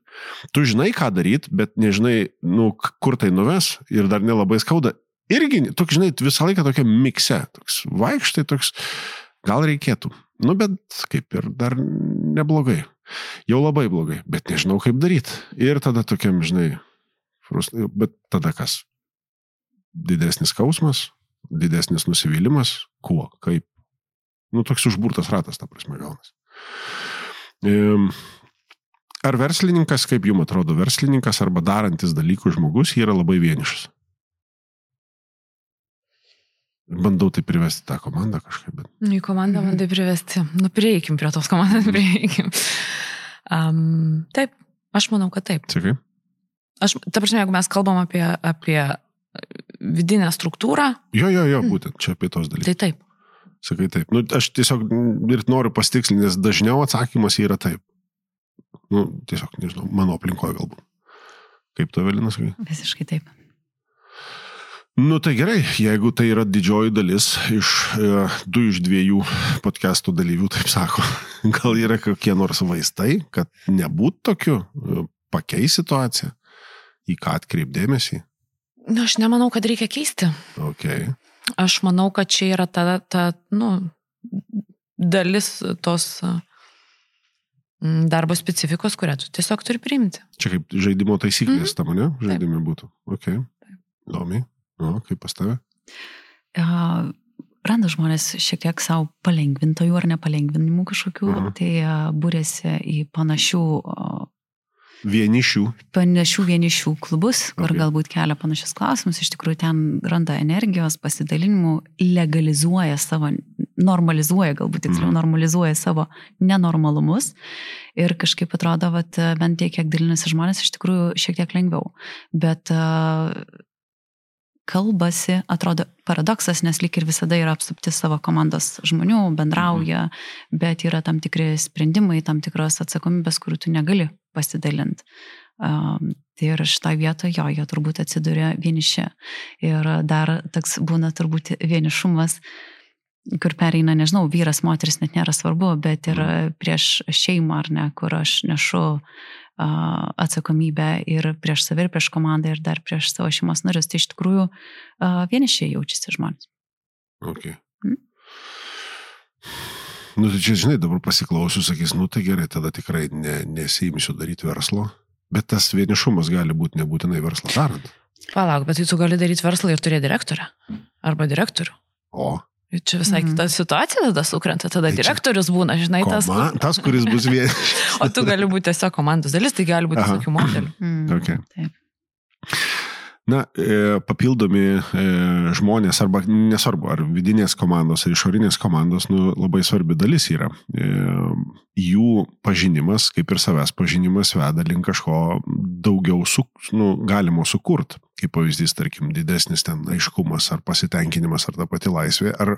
Tu žinai, ką daryti, bet nežinai, nu, kur tai nuves ir dar nelabai skauda. Irgi, toks, žinai, visą laiką tokia mikse, toks vaikštai, toks, gal reikėtų. Nu, bet kaip ir dar neblogai. Jau labai blogai, bet nežinau, kaip daryti. Ir tada tokiam, žinai, frust... bet tada kas? Didesnis skausmas, didesnis nusivylimas, kuo, kaip. Nu, toks užburtas ratas, ta prasme, gaunas. Ehm, Ar verslininkas, kaip jums atrodo, verslininkas arba darantis dalykų žmogus yra labai vienišas? Bandau tai privesti tą komandą kažkaip, bet. Nu, į komandą man tai privesti. Nu, prieikim prie tos komandos, prieikim. Um, taip, aš manau, kad taip. Sakai? Aš, ta prasme, jeigu mes kalbam apie, apie vidinę struktūrą, Jo, jo, jo, būtent čia apie tos dalykus. tai taip. Sakai taip. Nu, aš tiesiog ir noriu pastikslinti, nes dažniau atsakymas yra taip. Nu, tiesiog, nežinau, mano aplinkoje galbūt. Kaip tu, Velinas? Visiškai taip. Nu tai gerai, jeigu tai yra didžioji dalis iš e, du iš dviejų podcastų dalyvių, taip sako, gal yra kokie nors vaistai, kad nebūtų tokiu, e, pakeis situaciją, į ką atkreipdėmėsi. Nu, aš nemanau, kad reikia keisti. Okay. Aš manau, kad čia yra ta, ta nu, dalis tos mm, darbo specifikos, kurią tu tiesiog turi priimti. Čia kaip žaidimo taisyklės Mhm. tam, ne? Žaidime būtų. Okay. Įdomi. O, kaip pas tave? A, Randa žmonės šiek tiek savo palengvintojų ar nepalengvinimų kažkokių, Mhm. tai a, būrėsi į panašių, a, Vienišių. panašių vienišių klubus, kur Okay. galbūt kelia panašius klausimus, iš tikrųjų ten randa energijos, pasidalinimų, legalizuoja savo, normalizuoja, galbūt tiksliau, Mhm. normalizuoja savo nenormalumus ir kažkaip atrodo, kad bent tiek, kiek dalinasi žmonės, iš tikrųjų šiek tiek lengviau. Bet a, kalbasi, atrodo paradoksas, nes lyg ir visada yra apsupti savo komandos žmonių, bendrauja, mhm. bet yra tam tikri sprendimai, tam tikros atsakomybės, kurių tu negali pasidalinti. Um, tai ir šitą vietą jo, jie turbūt atsiduria vieniši. Ir dar toks būna turbūt vienišumas, kur pereina, nežinau, vyras, moteris net nėra svarbu, bet ir mhm. prieš šeimą, ar ne, kur aš nešu atsakomybę ir prieš save, ir prieš komandą, ir dar prieš savo šeimos narius. Tai iš tikrųjų vienišiai jaučiasi žmonės. Okay. Hmm? Nu, tai čia, žinai, dabar pasiklausiu, sakys, nu tai gerai, tada tikrai ne, nesiimsiu daryti verslo, bet tas vienišumas gali būti nebūtinai verslą darant. Palauk, bet tai tu gali daryti verslą ir turėti direktorę arba direktorių. O. Čia visai mm. kita situacija tada sukrenta, tada tai direktorius būna, žinai, Koma, tas. Tas, kuris bus vienas. o tu gali būti tiesiog komandos dalis, tai gali būti tokių modelių. Mm. Okay. Taip. Na, e, papildomi e, žmonės, arba nesvarbu, ar vidinės komandos, ar išorinės komandos, nu, labai svarbi dalis yra. E, jų pažinimas, kaip ir savęs pažinimas, veda link kažko daugiau su, nu, galimo sukurti. Kaip pavyzdys, tarkim, didesnis ten aiškumas, ar pasitenkinimas, ar ta pati laisvė, ar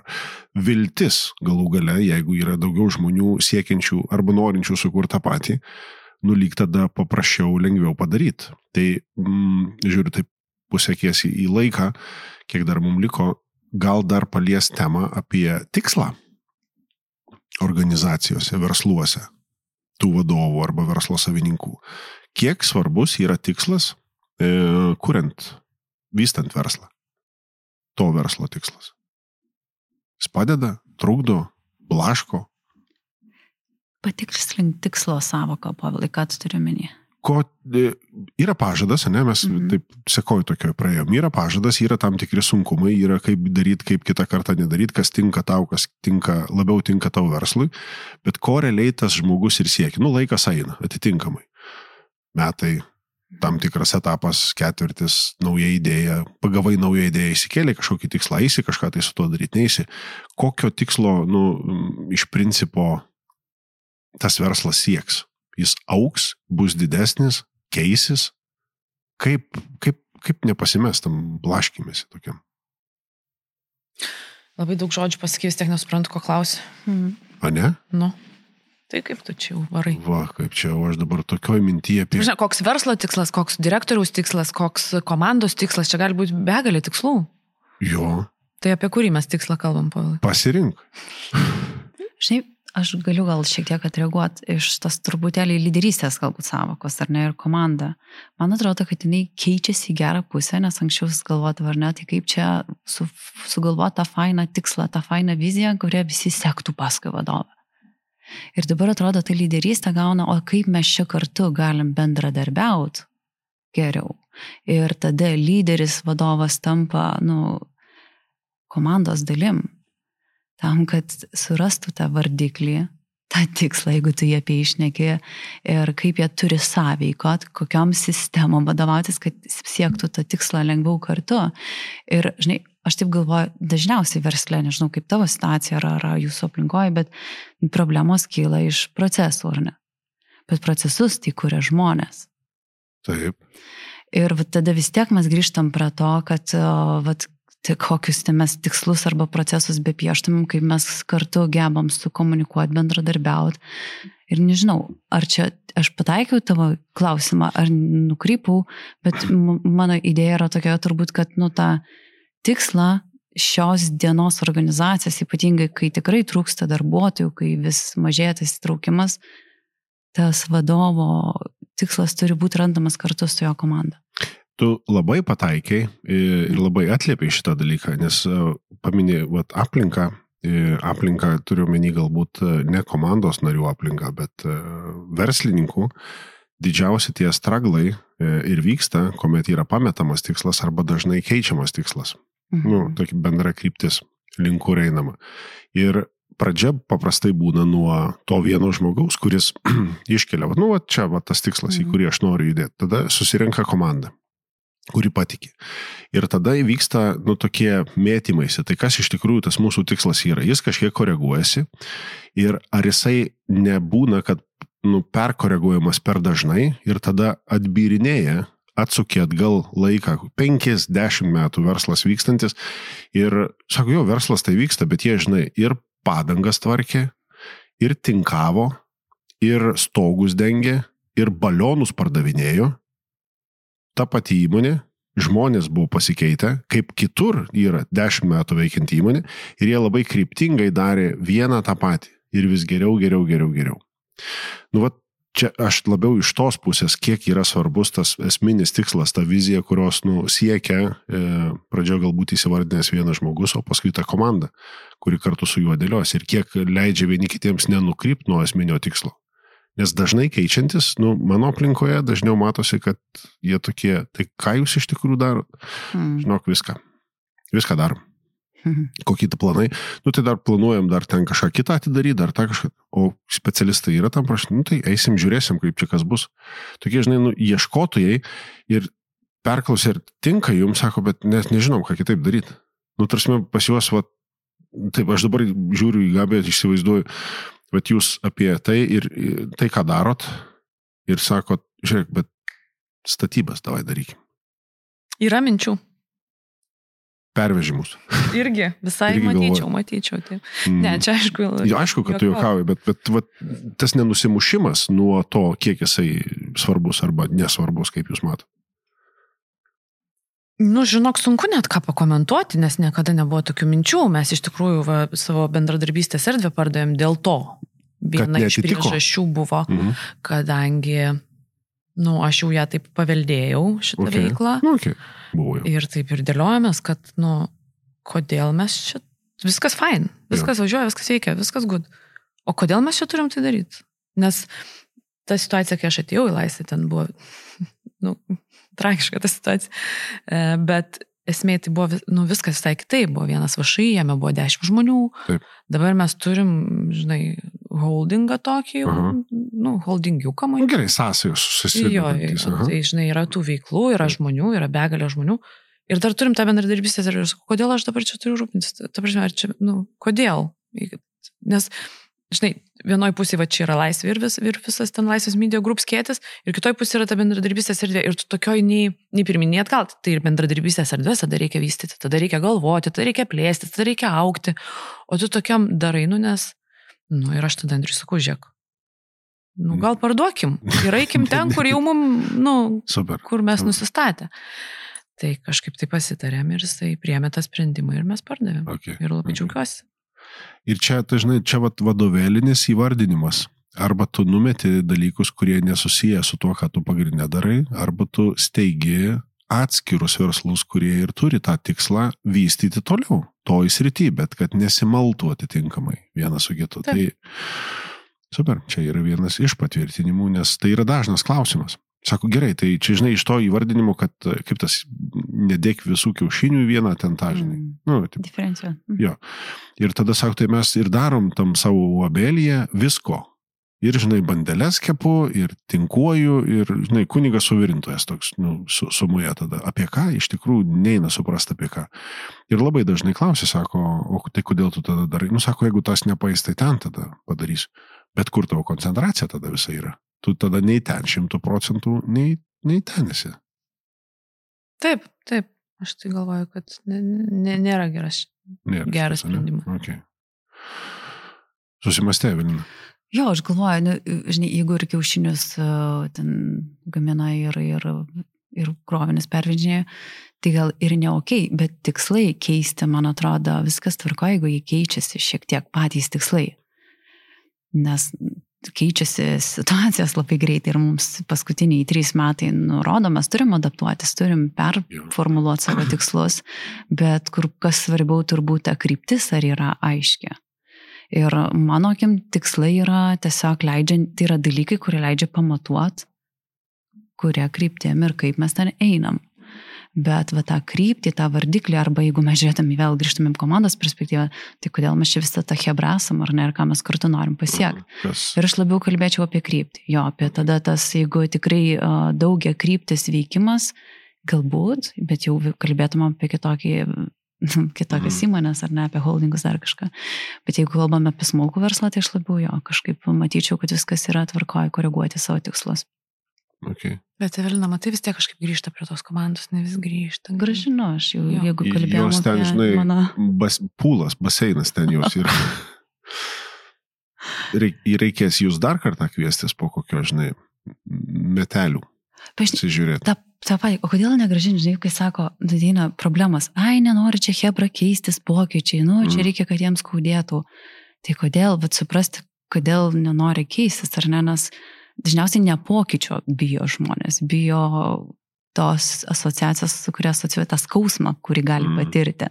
viltis galų gale, jeigu yra daugiau žmonių siekiančių arba norinčių sukurti tą patį, nu lyg tada paprasčiau, lengviau padaryti. Tai, mm, žiūriu, taip pusėkies į laiką, kiek dar mums liko, gal dar palies temą apie tikslą organizacijose, versluose, tų vadovų arba verslo savininkų. Kiek svarbus yra tikslas, kuriant, vystant verslą. To verslo tikslas. Jis padeda, trukdo, blaško. Patikslink tikslo savoką, Pavilai, ką tu turi minį ko e, yra pažadas, ne, mes mhm. taip sekoju tokio praėjom, yra pažadas, yra tam tikri sunkumai, yra kaip daryti, kaip kitą kartą nedaryti, kas tinka tau, kas tinka, labiau tinka tau verslui, bet ko realiai tas žmogus ir siekia, nu laikas eina, atitinkamai. Metai, tam tikras etapas, ketvirtis, nauja idėja, pagavai naują idėją, įsikėlė kažkokį tikslą, eisi kažką tai su tuo daryti, neįsi. Kokio tikslo, nu, iš principo tas verslas sieks? jis auks, bus didesnis, keisis. Kaip, kaip, kaip nepasimestam blaškimėsi tokiam? Labai daug žodžių pasakys, tiek nesuprantu, ko klausi. Mm. A ne? Nu. Tai kaip tu čia jau varai? Va, kaip čia, aš dabar tokioj mintyje apie... Žinai, koks verslo tikslas, koks direktoriaus tikslas, koks komandos tikslas, čia gali būti begalė tikslų. Jo. Tai apie kurį mes tikslą kalbam, Pavilai? Pasirink. Žinai, Aš galiu gal šiek tiek atreaguoti iš tos truputėlį lyderystės galbūt savokos, ar ne, ir komanda. Man atrodo, kad jinai keičiasi į gerą pusę, nes anksčiau galvodavo, ar ne, tai kaip čia su, sugalvoti tą fainą tikslą, tą fainą viziją, kurią visi sektų paskui vadovą. Ir dabar atrodo, tai lyderystė gauna, o kaip mes čia kartu galim bendradarbiauti geriau. Ir tada lyderis vadovas tampa, nu, komandos dalim tam, kad surastų tą vardiklį, tą tikslą, jeigu tu jie apie išneki ir kaip jie turi sąveikot, kokiam sistemom vadovautis, kad siektų tą tikslą lengviau kartu. Ir, žinai, aš taip galvoju, dažniausiai verslė, nežinau kaip tavo situacija ar, ar jūsų aplinkoje, bet problemos kyla iš procesų, ar ne? Bet procesus tai kuria žmonės. Taip. Ir tada vis tiek mes grįžtam prie to, kad vat, tik kokius tai mes tikslus arba procesus bepieštumėm, kaip mes kartu gebam sukomunikuoti, bendradarbiauti. Ir nežinau, ar čia aš pataikiau tavo klausimą, ar nukrypau, bet mano idėja yra tokia turbūt, kad nu tą tikslą šios dienos organizacijas, ypatingai kai tikrai trūksta darbuotojų, kai vis mažėja tas įtraukimas, tas vadovo tikslas turi būti randamas kartu su jo komanda tu labai pataikiai ir labai atliepiai šitą dalyką, nes e, paminė vat, aplinką, aplinką turiu menį galbūt e, ne komandos narių aplinką, bet e, verslininkų, didžiausi tie straglai ir vyksta, kuomet yra pametamas tikslas arba dažnai keičiamas tikslas. Mhm. Nu, tokia bendra kryptis, link kur einama. Ir pradžia paprastai būna nuo to vieno žmogaus, kuris iškelia, nu, va, čia va, tas tikslas, mhm. į kurį aš noriu judėti. Tada susirenka komanda kuri patikė. Ir tada įvyksta, nu, tokie mėtymaisi. Tai kas iš tikrųjų tas mūsų tikslas yra? Jis kažkiek koreguojasi ir ar jisai nebūna, kad, nu, perkoreguojamas per dažnai ir tada atbyrinėja, atsukė atgal laiką, 50 metų verslas vykstantis ir sako, jo, verslas tai vyksta, bet jie, žinai, ir padangas tvarkė, ir tinkavo, ir stogus dengė, ir balionus pardavinėjo. Ta pati įmonė, žmonės buvo pasikeitę, kaip kitur yra 10 metų veikianti įmonė ir jie labai kryptingai darė vieną tą patį ir vis geriau, geriau, geriau, geriau. Nu, va, čia aš labiau iš tos pusės, kiek yra svarbus tas esminis tikslas, ta vizija, kurios nu, siekia, e, pradžioje galbūt įsivardinęs vienas žmogus, o paskui ta komanda, kuri kartu su juo dėlios ir kiek leidžia vieni kitiems nenukrypti nuo esminio tikslo. Nes dažnai keičiantis, nu, mano aplinkoje dažniau matosi, kad jie tokie, tai ką jūs iš tikrųjų darot? Mm. Žinok, viską. Viską darom. Mhm. Kokie tai planai? Nu, tai dar planuojam dar ten kažką kitą atidaryti, dar tą kažką. O specialistai yra tam prašyti, nu, tai eisim, žiūrėsim, kaip čia kas bus. Tokie, žinai, nu, ieškotojai ir perklausė, ar tinka jums, sako, bet nes nežinom, ką kitaip daryti. Nu, tarsi pas juos, va, taip, aš dabar žiūriu į gabę, įsivaizduoju, bet jūs apie tai ir tai, ką darot, ir sakot, žiūrėk, bet statybas davai darykim. Yra minčių. Pervežimus. Irgi, visai Irgi Irgi galvoju. matyčiau, matyčiau. Taip. Mm. Ne, čia aišku. Jo, aišku, kad tu juokauji, bet, bet va, tas nenusimušimas nuo to, kiek jisai svarbus arba nesvarbus, kaip jūs matote. Nu, žinok, sunku net ką pakomentuoti, nes niekada nebuvo tokių minčių. Mes iš tikrųjų va, savo bendradarbystės erdvę pardavėm dėl to. Viena iš priežasčių buvo, Mhm. kadangi, nu, aš jau ją taip paveldėjau, šitą okay. veiklą. Nu, okay. Buvo jau. Ir taip ir dėliojamės, kad, nu, kodėl mes čia, viskas fine, viskas važiuoja, viskas veikia, viskas good. O kodėl mes čia turim tai daryti? Nes ta situacija, kai aš atėjau į laisvę, ten buvo, nu, tragiška ta situacija. E, Bet esmė tai buvo, nu, viskas visai kitaip. Buvo vienas vašai, jame buvo dešimt žmonių. Taip. Dabar mes turim, žinai, holdingą tokį, Aha. nu, holdingiuką, Nu, man gerai, sąsajos Jo, susidėliojantis. jo, tai žinai, yra tų veiklų, yra žmonių, yra begalė žmonių. Ir dar turim tą bendradarbystę ir aš sakau, kodėl aš dabar čia turiu rūpintis? Ta prasme, ar čia, nu, kodėl? Nes, žinai, vienoje pusėje va čia yra laisvė ir, vis, ir visas ten laisvės media grup skėtis, ir kitoje pusėje yra ta bendradarbystės erdvė. Ir tu tokioj nei, nei pirminė atgal, tai ir bendradarbystės erdvės tada reikia vystyti, tada reikia galvoti, tada reikia plėsti, tada reikia aukti. O tu tokiam darai, nu, nes, nu, ir aš tada Andriui sakau, žiūrėk. Nu, gal parduokim ir eikim ten, kur jau mum, nu, Super. kur mes Super. nusistatę. Tai kažkaip tai pasitarėm ir jisai priemė tą sprendimą ir mes pardavėm. Okay. Ir labai okay. džiaugiuosi. Ir čia, tai žinai, čia vat vadovėlinis įvardinimas. Arba tu numeti dalykus, kurie nesusiję su tuo, ką tu pagrindinė darai, arba tu steigi atskirus verslus, kurie ir turi tą tikslą vystyti toliau, to įsrity, bet kad nesimaltų atitinkamai vienas su kitu. Taip. Tai super, čia yra vienas iš patvirtinimų, nes tai yra dažnas klausimas. Sako, gerai, tai čia, žinai, iš to įvardinimo, kad kaip tas nedėk visų kiaušinių vieną ten tą, žinai. Mm. Nu, taip, Diferencija. Mm. Jo. Ir tada sako, tai mes ir darom tam savo abelyje visko. Ir, žinai, bandelės kepu, ir tinkuoju, ir, žinai, kunigas suvirintojas toks, nu, su, sumuja tada. Apie ką iš tikrųjų neina suprasti apie ką. Ir labai dažnai klausia, sako, o tai kodėl tu tada darai? Nu, sako, jeigu tas nepaės, tai ten tada padarysiu. Bet kur tavo koncentracija tada visa yra? Tu tada nei ten šimtų procentų, nei, nei ten esi. Taip, taip. Aš tai galvoju, kad nėra geras. Nėra Geras sprendimas. Okay. Susimastė, Evelina. Jo, aš galvoju, nu, žinai, jeigu ir kiaušinius uh, ten gamina ir, ir, ir krovinius pervežinėja, tai gal ir ne ok, bet tikslai keisti, man atrodo, viskas tvarko, jeigu jie keičiasi šiek tiek patys tikslai. Nes keičiasi situacijos labai greitai ir mums paskutiniai trys metai nurodo, mes turim adaptuotis, turim performuluoti savo tikslus, bet kur kas svarbiau turbūt ta kryptis ar yra aiški. Ir mano akim tikslai yra tiesiog leidžia, tai yra dalykai, kurie leidžia pamatuot, kuria kryptėm ir kaip mes ten einam. Bet va tą kryptį, tą vardiklį, arba jeigu mes žiūrėtume vėl grįžtumėm komandos perspektyvą, tai kodėl mes čia visą tą hebrasam, ar ne, ir ką mes kartu norim pasiekti. Ir aš labiau kalbėčiau apie kryptį. Jo, apie tada tas, jeigu tikrai daugia kryptis veikimas, galbūt, bet jau kalbėtum apie kitokį kitokias Mhm. įmonės ar ne apie holdingus ar kažką. Bet jeigu kalbame apie smulkų verslą, tai aš labiau jo kažkaip matyčiau, kad viskas yra tvarkoje koreguoti savo tikslus. Okay. Bet Evelina, matai, vis tiek kažkaip grįžta prie tos komandos, ne vis grįžta. Gražinu, aš jau, Jo. jeigu kalbėjau Jos ten, apie žinai, mano... bas, pūlas, baseinas ten jos yra. Reik, reikės jūs dar kartą kviestis po kokio, žinai, metelių. Pasižiūrėti. Ta, ta pai, o kodėl negražinti, žinai, kai sako, ateina problemas, ai, nenori čia hebra keistis pokyčiai, nu, čia Mm. reikia, kad jiems skaudėtų. Tai kodėl, bet suprasti, kodėl nenori keistis, ar ne, nes dažniausiai ne pokyčio bijo žmonės, bijo tos asociacijos, su kuria asociuoja tą skausmą, kurį gali Mm. patirti.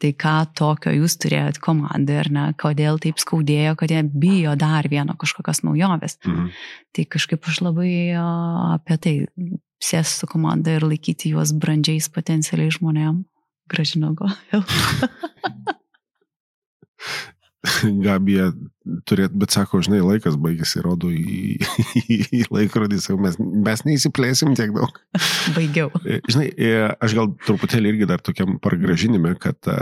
Tai ką tokio jūs turėjot komandai, ar ne, kodėl taip skaudėjo, kad jie bijo dar vieno kažkokios naujovės. Mhm. Tai kažkaip aš labai apie tai sės su komanda ir laikyti juos brandžiais potencialiai žmonėm. Gražino gal. Gabija turėt, bet sako, žinai, laikas baigėsi, rodo į, į, į laikrodį, sako, mes, mes neįsiplėsim tiek daug. Baigiau. E, Žinai, e, aš gal truputėlį irgi dar tokiam pargražinime, kad e,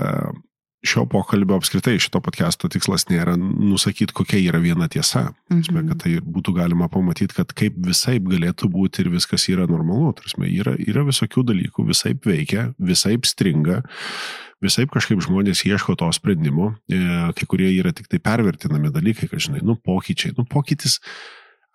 šio pokalbio apskritai šito podcast'o tikslas nėra nusakyti, kokia yra viena tiesa. Mhm. kad tai būtų galima pamatyti, kad kaip visai galėtų būti ir viskas yra normalu. Prasme, yra, yra visokių dalykų, visai veikia, visai stringa, visai kažkaip žmonės ieško to sprendimo, e, kai kurie yra tik tai pervertinami dalykai, kad žinai, nu pokyčiai, nu pokytis,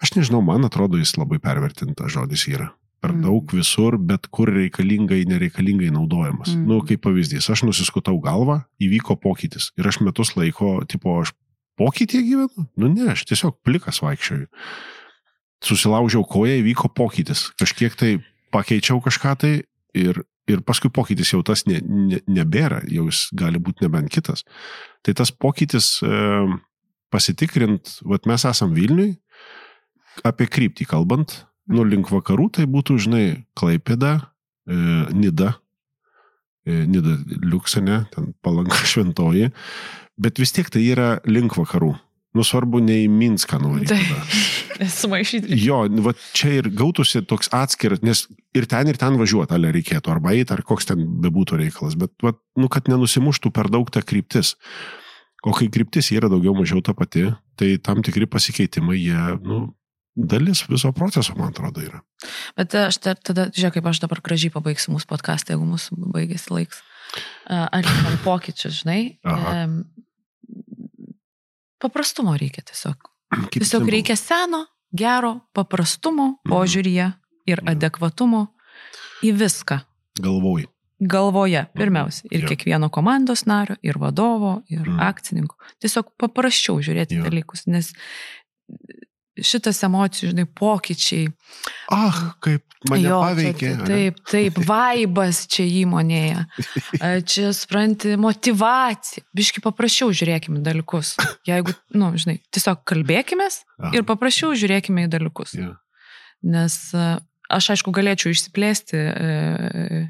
aš nežinau, man atrodo, jis labai pervertintas žodis yra. Per Mm. daug visur, bet kur reikalingai, nereikalingai naudojamas. Mm. Nu, kaip pavyzdys, aš nusiskutau galvą, įvyko pokytis ir aš metus laiko, tipo, aš pokytį gyvenu? Nu ne, aš tiesiog plikas vaikščioju. Susilaužiau koją, įvyko pokytis. Kažkiek tai pakeičiau kažką tai ir, ir paskui pokytis jau tas ne, ne, nebėra, jau jis gali būti nebent kitas. Tai tas pokytis e, pasitikrint, vat mes esam Vilniui, apie kryptį kalbant, nu link vakarų tai būtų, žinai, Klaipėda, e, Nida, e, Nida Liuksane, ten palanka šventoji, bet vis tiek tai yra link vakarų. Nu svarbu ne į Minską nuvaryti. tada. Sumaišyti. Jo, va čia ir gautųsi toks atskiras, nes ir ten, ir ten važiuoti, ale reikėtų, arba eiti, ar koks ten bebūtų reikalas, bet, va, nu, kad nenusimuštų per daug ta kryptis. O kai kryptis yra daugiau mažiau ta pati, tai tam tikri pasikeitimai, jie, nu, dalis viso proceso, man atrodo, yra. Bet aš tar- tada, žiūrėk, kaip aš dabar gražiai pabaigsiu mūsų podcastą, jeigu mūsų baigėsi laiks. A, Atliekam pokyčius, žinai. Aha. Paprastumo reikia tiesiog. Kaip Tiesiog simbolis. reikia seno, gero, paprastumo Mhm. požiūryje ir Mhm. adekvatumo į viską. Galvoj. Galvoje, pirmiausia, ir Jo. kiekvieno komandos nario, ir vadovo, ir Mhm. akcininko. Tiesiog paprasčiau žiūrėti Jo. dalykus, nes šitas emocijų, žinai, pokyčiai, Ah, kaip mane Jo, paveikė. čia-? Taip, taip, vaibas čia įmonėje. Čia, supranti, motivacija. Biški paprasčiau žiūrėkime dalykus. Jeigu, na, nu, žinai, tiesiog kalbėkime ir paprasčiau žiūrėkime į dalykus. Jo. Nes aš, aišku, galėčiau išsiplėsti e, e,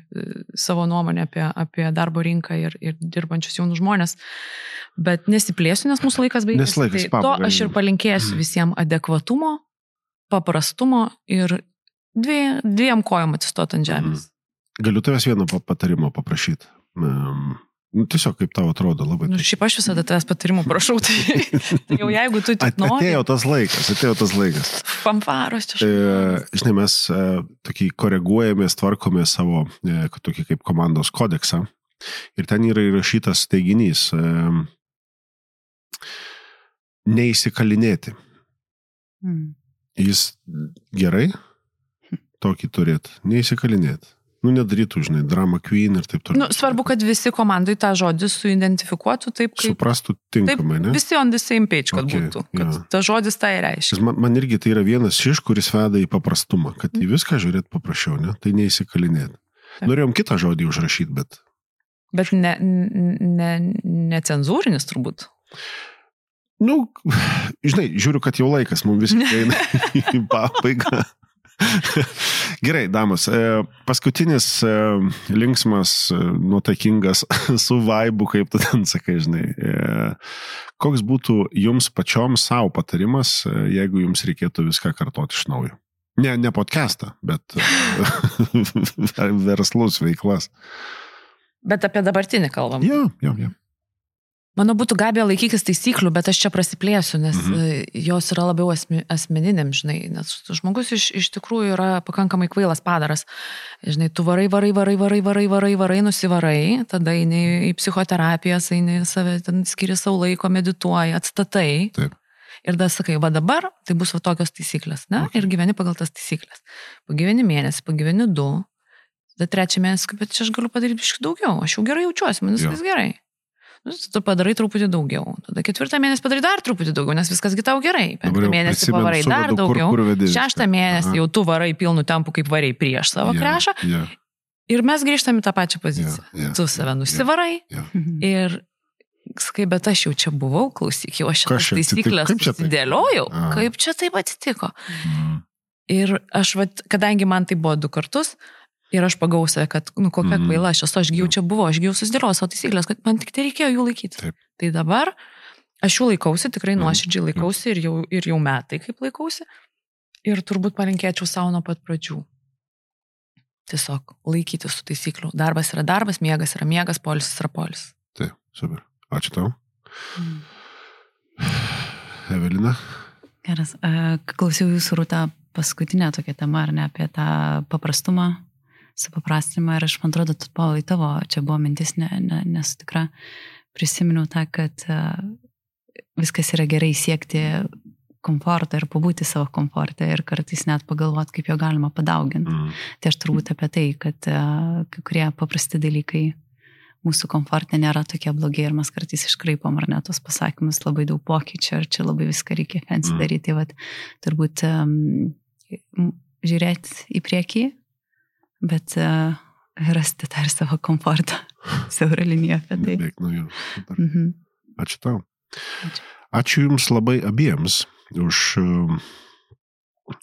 savo nuomonę apie, apie darbo rinką ir, ir dirbančius jaunus žmonės, bet nesiplėsiu, nes mūsų laikas baigėsi. Nes laikas tai to pabaigai. aš ir palinkėsiu Mhm. visiems adekvatumo, paprastumo ir dvie, dviem kojom atsistot ant žemės. Galiu tavęs vieno pa- patarimo paprašyti. Um, nu, tiesiog kaip tau atrodo labai. Nu, šiaip aš visada tavęs patarimų prašau, tai, tai jau jeigu tu tik At, nori, atėjo tas laikas, atėjo tas laikas. fanfaros čia. E, žinai, mes e, tokį koreguojamės, tvarkome savo e, tokį kaip komandos kodeksą. Ir ten yra įrašytas teiginys e, neįsikalinėti. Mm. Jis gerai tokį turėt, neįsikalinėti. Nu, nedarytų, žinai, drama queen ir taip toliau. Nu, svarbu, kad visi komandai tą žodį suidentifikuotų taip, kaip Suprastų Taip, tinkamai, ne? visi on the same page, kad Okay, būtų. Kad jo. tas žodis tai reiškia. Man, man irgi tai yra vienas iš, kuris veda į paprastumą, kad į viską žiūrėt paprasčiau, ne? Tai neįsikalinėti. Taip. Norėjom kitą žodį užrašyti, bet Bet ne, ne, necenzūrinis turbūt. Nu, žinai, žiūriu, kad jau laikas mums visiškai eina į pabaigą. Gerai, damos, e, paskutinis e, linksmas, e, nuotaikingas su vaibu, kaip tu ten sakai, žinai. Koks būtų jums pačiom savo patarimas, jeigu jums reikėtų viską kartoti iš naujo? Ne, ne podcastą, bet verslus veiklas. Bet apie dabartinį kalbam. Jo, jo, jo. Mano būtų gabė laikykis taisyklių, bet aš čia prasiplėsiu, nes Mhm. mhm. jos yra labiau asmi, asmeniniam, žinai, nes žmogus iš, iš tikrųjų yra pakankamai kvailas padaras. Žinai, tu varai, varai, varai, varai, varai, varai, varai, nusivarai, tada eini į psichoterapijas, eini save, ten skiri savo laiko, medituoji, atstatai. Taip. Ir tada sakai, va dabar tai bus va tokios taisyklės, ne? Okay. Ir gyveni pagal tas taisyklės. Pagyveni mėnesį, pagyveni du, tada trečią mėnesį, bet čia aš galiu padaryti biškai daugiau, aš jau gerai jaučiuosi, man viskas gerai. Nu, tu padarai truputį daugiau. Tada ketvirtą mėnesį padarai dar truputį daugiau, nes viskas gi tau gerai. Penktą mėnesį pavarai dar kur- daugiau. kur vedi viską. Šeštą mėnesį Aha. jau tu varai pilnu tempu, kaip varai prieš savo Jo, krešą. jo, Ir mes grįžtame į tą pačią poziciją. jo. Tu save nusivarai jo. ir sakai, bet aš jau čia buvau, klausyk, jau aš atsitiko? taisyklės Kaip dėliojau. Kaip čia taip atsitiko? Mm. Ir aš, vat, kadangi man tai buvo du kartus, ir aš pagau save, kad, nu, kokia mm. kvaila aš esu, aš jau čia buvau, aš jau susidėliojau savo taisyklės, kad man tik tai reikėjo jų laikyti. Taip. Tai dabar aš jų laikausi, tikrai Mhm. nuoširdžiai laikausi ir jau, ir jau metai kaip laikausi. Ir turbūt palinkėčiau savo nuo pat pradžių. Tiesiog laikytis su taisykliu. Darbas yra darbas, miegas yra miegas, polisis yra polis. Taip, super. Ačiū tau. Mm. Evelina. Geras. Klausiau jūsų rūtą paskutinę tokią temą, ar ne, apie tą paprastumą, supaprastinimą ir aš man atrodo, tu, Paulai, tavo čia buvo mintis, ne, ne, nesu tikra, prisiminiau tą, kad e, viskas yra gerai siekti komfortą ir pabūti savo komfortą ir kartais net pagalvoti, kaip jo galima padauginti. Mm. Tai aš turbūt apie tai, kad e, kai kurie paprasti dalykai mūsų komforte nėra tokie blogi ir mes kartais iškraipom ar ne tos pasakymus labai daug pokyčių, ar čia labai viską reikia fancy mm. daryti. Tai vat, turbūt um, žiūrėti į priekį, bet uh, rasti tą ir savo komfortą, siaurą liniją apie tai. Beveik nuo jų. Super. Mhm. Ačiū tau. Ačiū. Ačiū Jums labai abiems už um,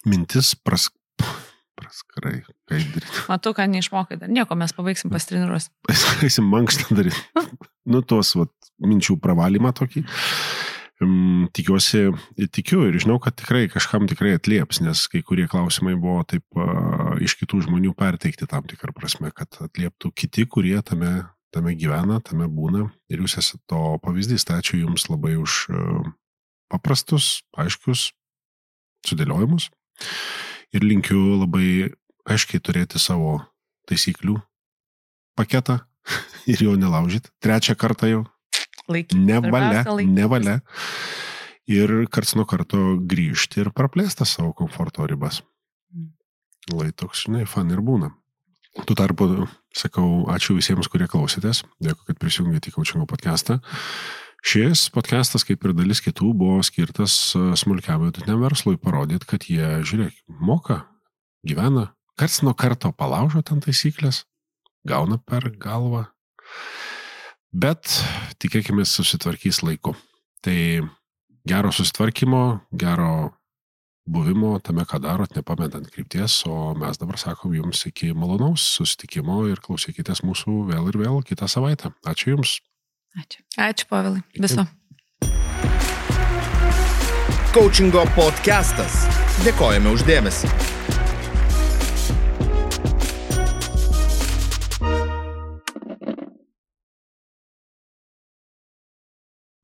mintis pras, praskarai. Matau, kad neišmokai dar nieko, mes pabaigsim pastriniruos. Eisim mankštą daryti. Nu, tuos vat, minčių pravalymą tokį. Um, tikiuosi, tikiu ir žinau, kad tikrai kažkam tikrai atlieps, nes kai kurie klausimai buvo taip uh, iš kitų žmonių perteikti tam tikrą prasme, kad atlieptų kiti, kurie tame, tame gyvena, tame būna ir jūs esate to pavyzdys. Tai ačiū Jums labai už uh, paprastus, aiškius sudėliojimus ir linkiu labai aiškiai turėti savo taisyklių paketą ir jo nelaužyti. Trečią kartą jau Laikyti. nevalia, nevalia. Ir karts nuo karto grįžti ir praplėsti savo komforto ribas. Lai toks, žinai, fan ir būna. Tuo tarpu sakau ačiū visiems, kurie klausėtės. Dėkui, kad prisijungėte į Kaučingo podcastą. Šis podcastas, kaip ir dalis kitų, buvo skirtas e, smulkiam vidutiniam verslui parodyti, kad jie, žiūrėk, moka, gyvena, karts nuo karto palaužo ten taisyklės, gauna per galvą, bet tikėkime susitvarkys laiku. Tai gero susitvarkymo, gero buvimo tame, ką darot, nepametant krypties, o mes dabar sakom jums iki malonaus susitikimo ir klausykitės mūsų vėl ir vėl kitą savaitę. Ačiū Jums. Ačiū. Ačiū, Pavilai. Viso. Coachingo podcastas. Dėkojame uždėmesi.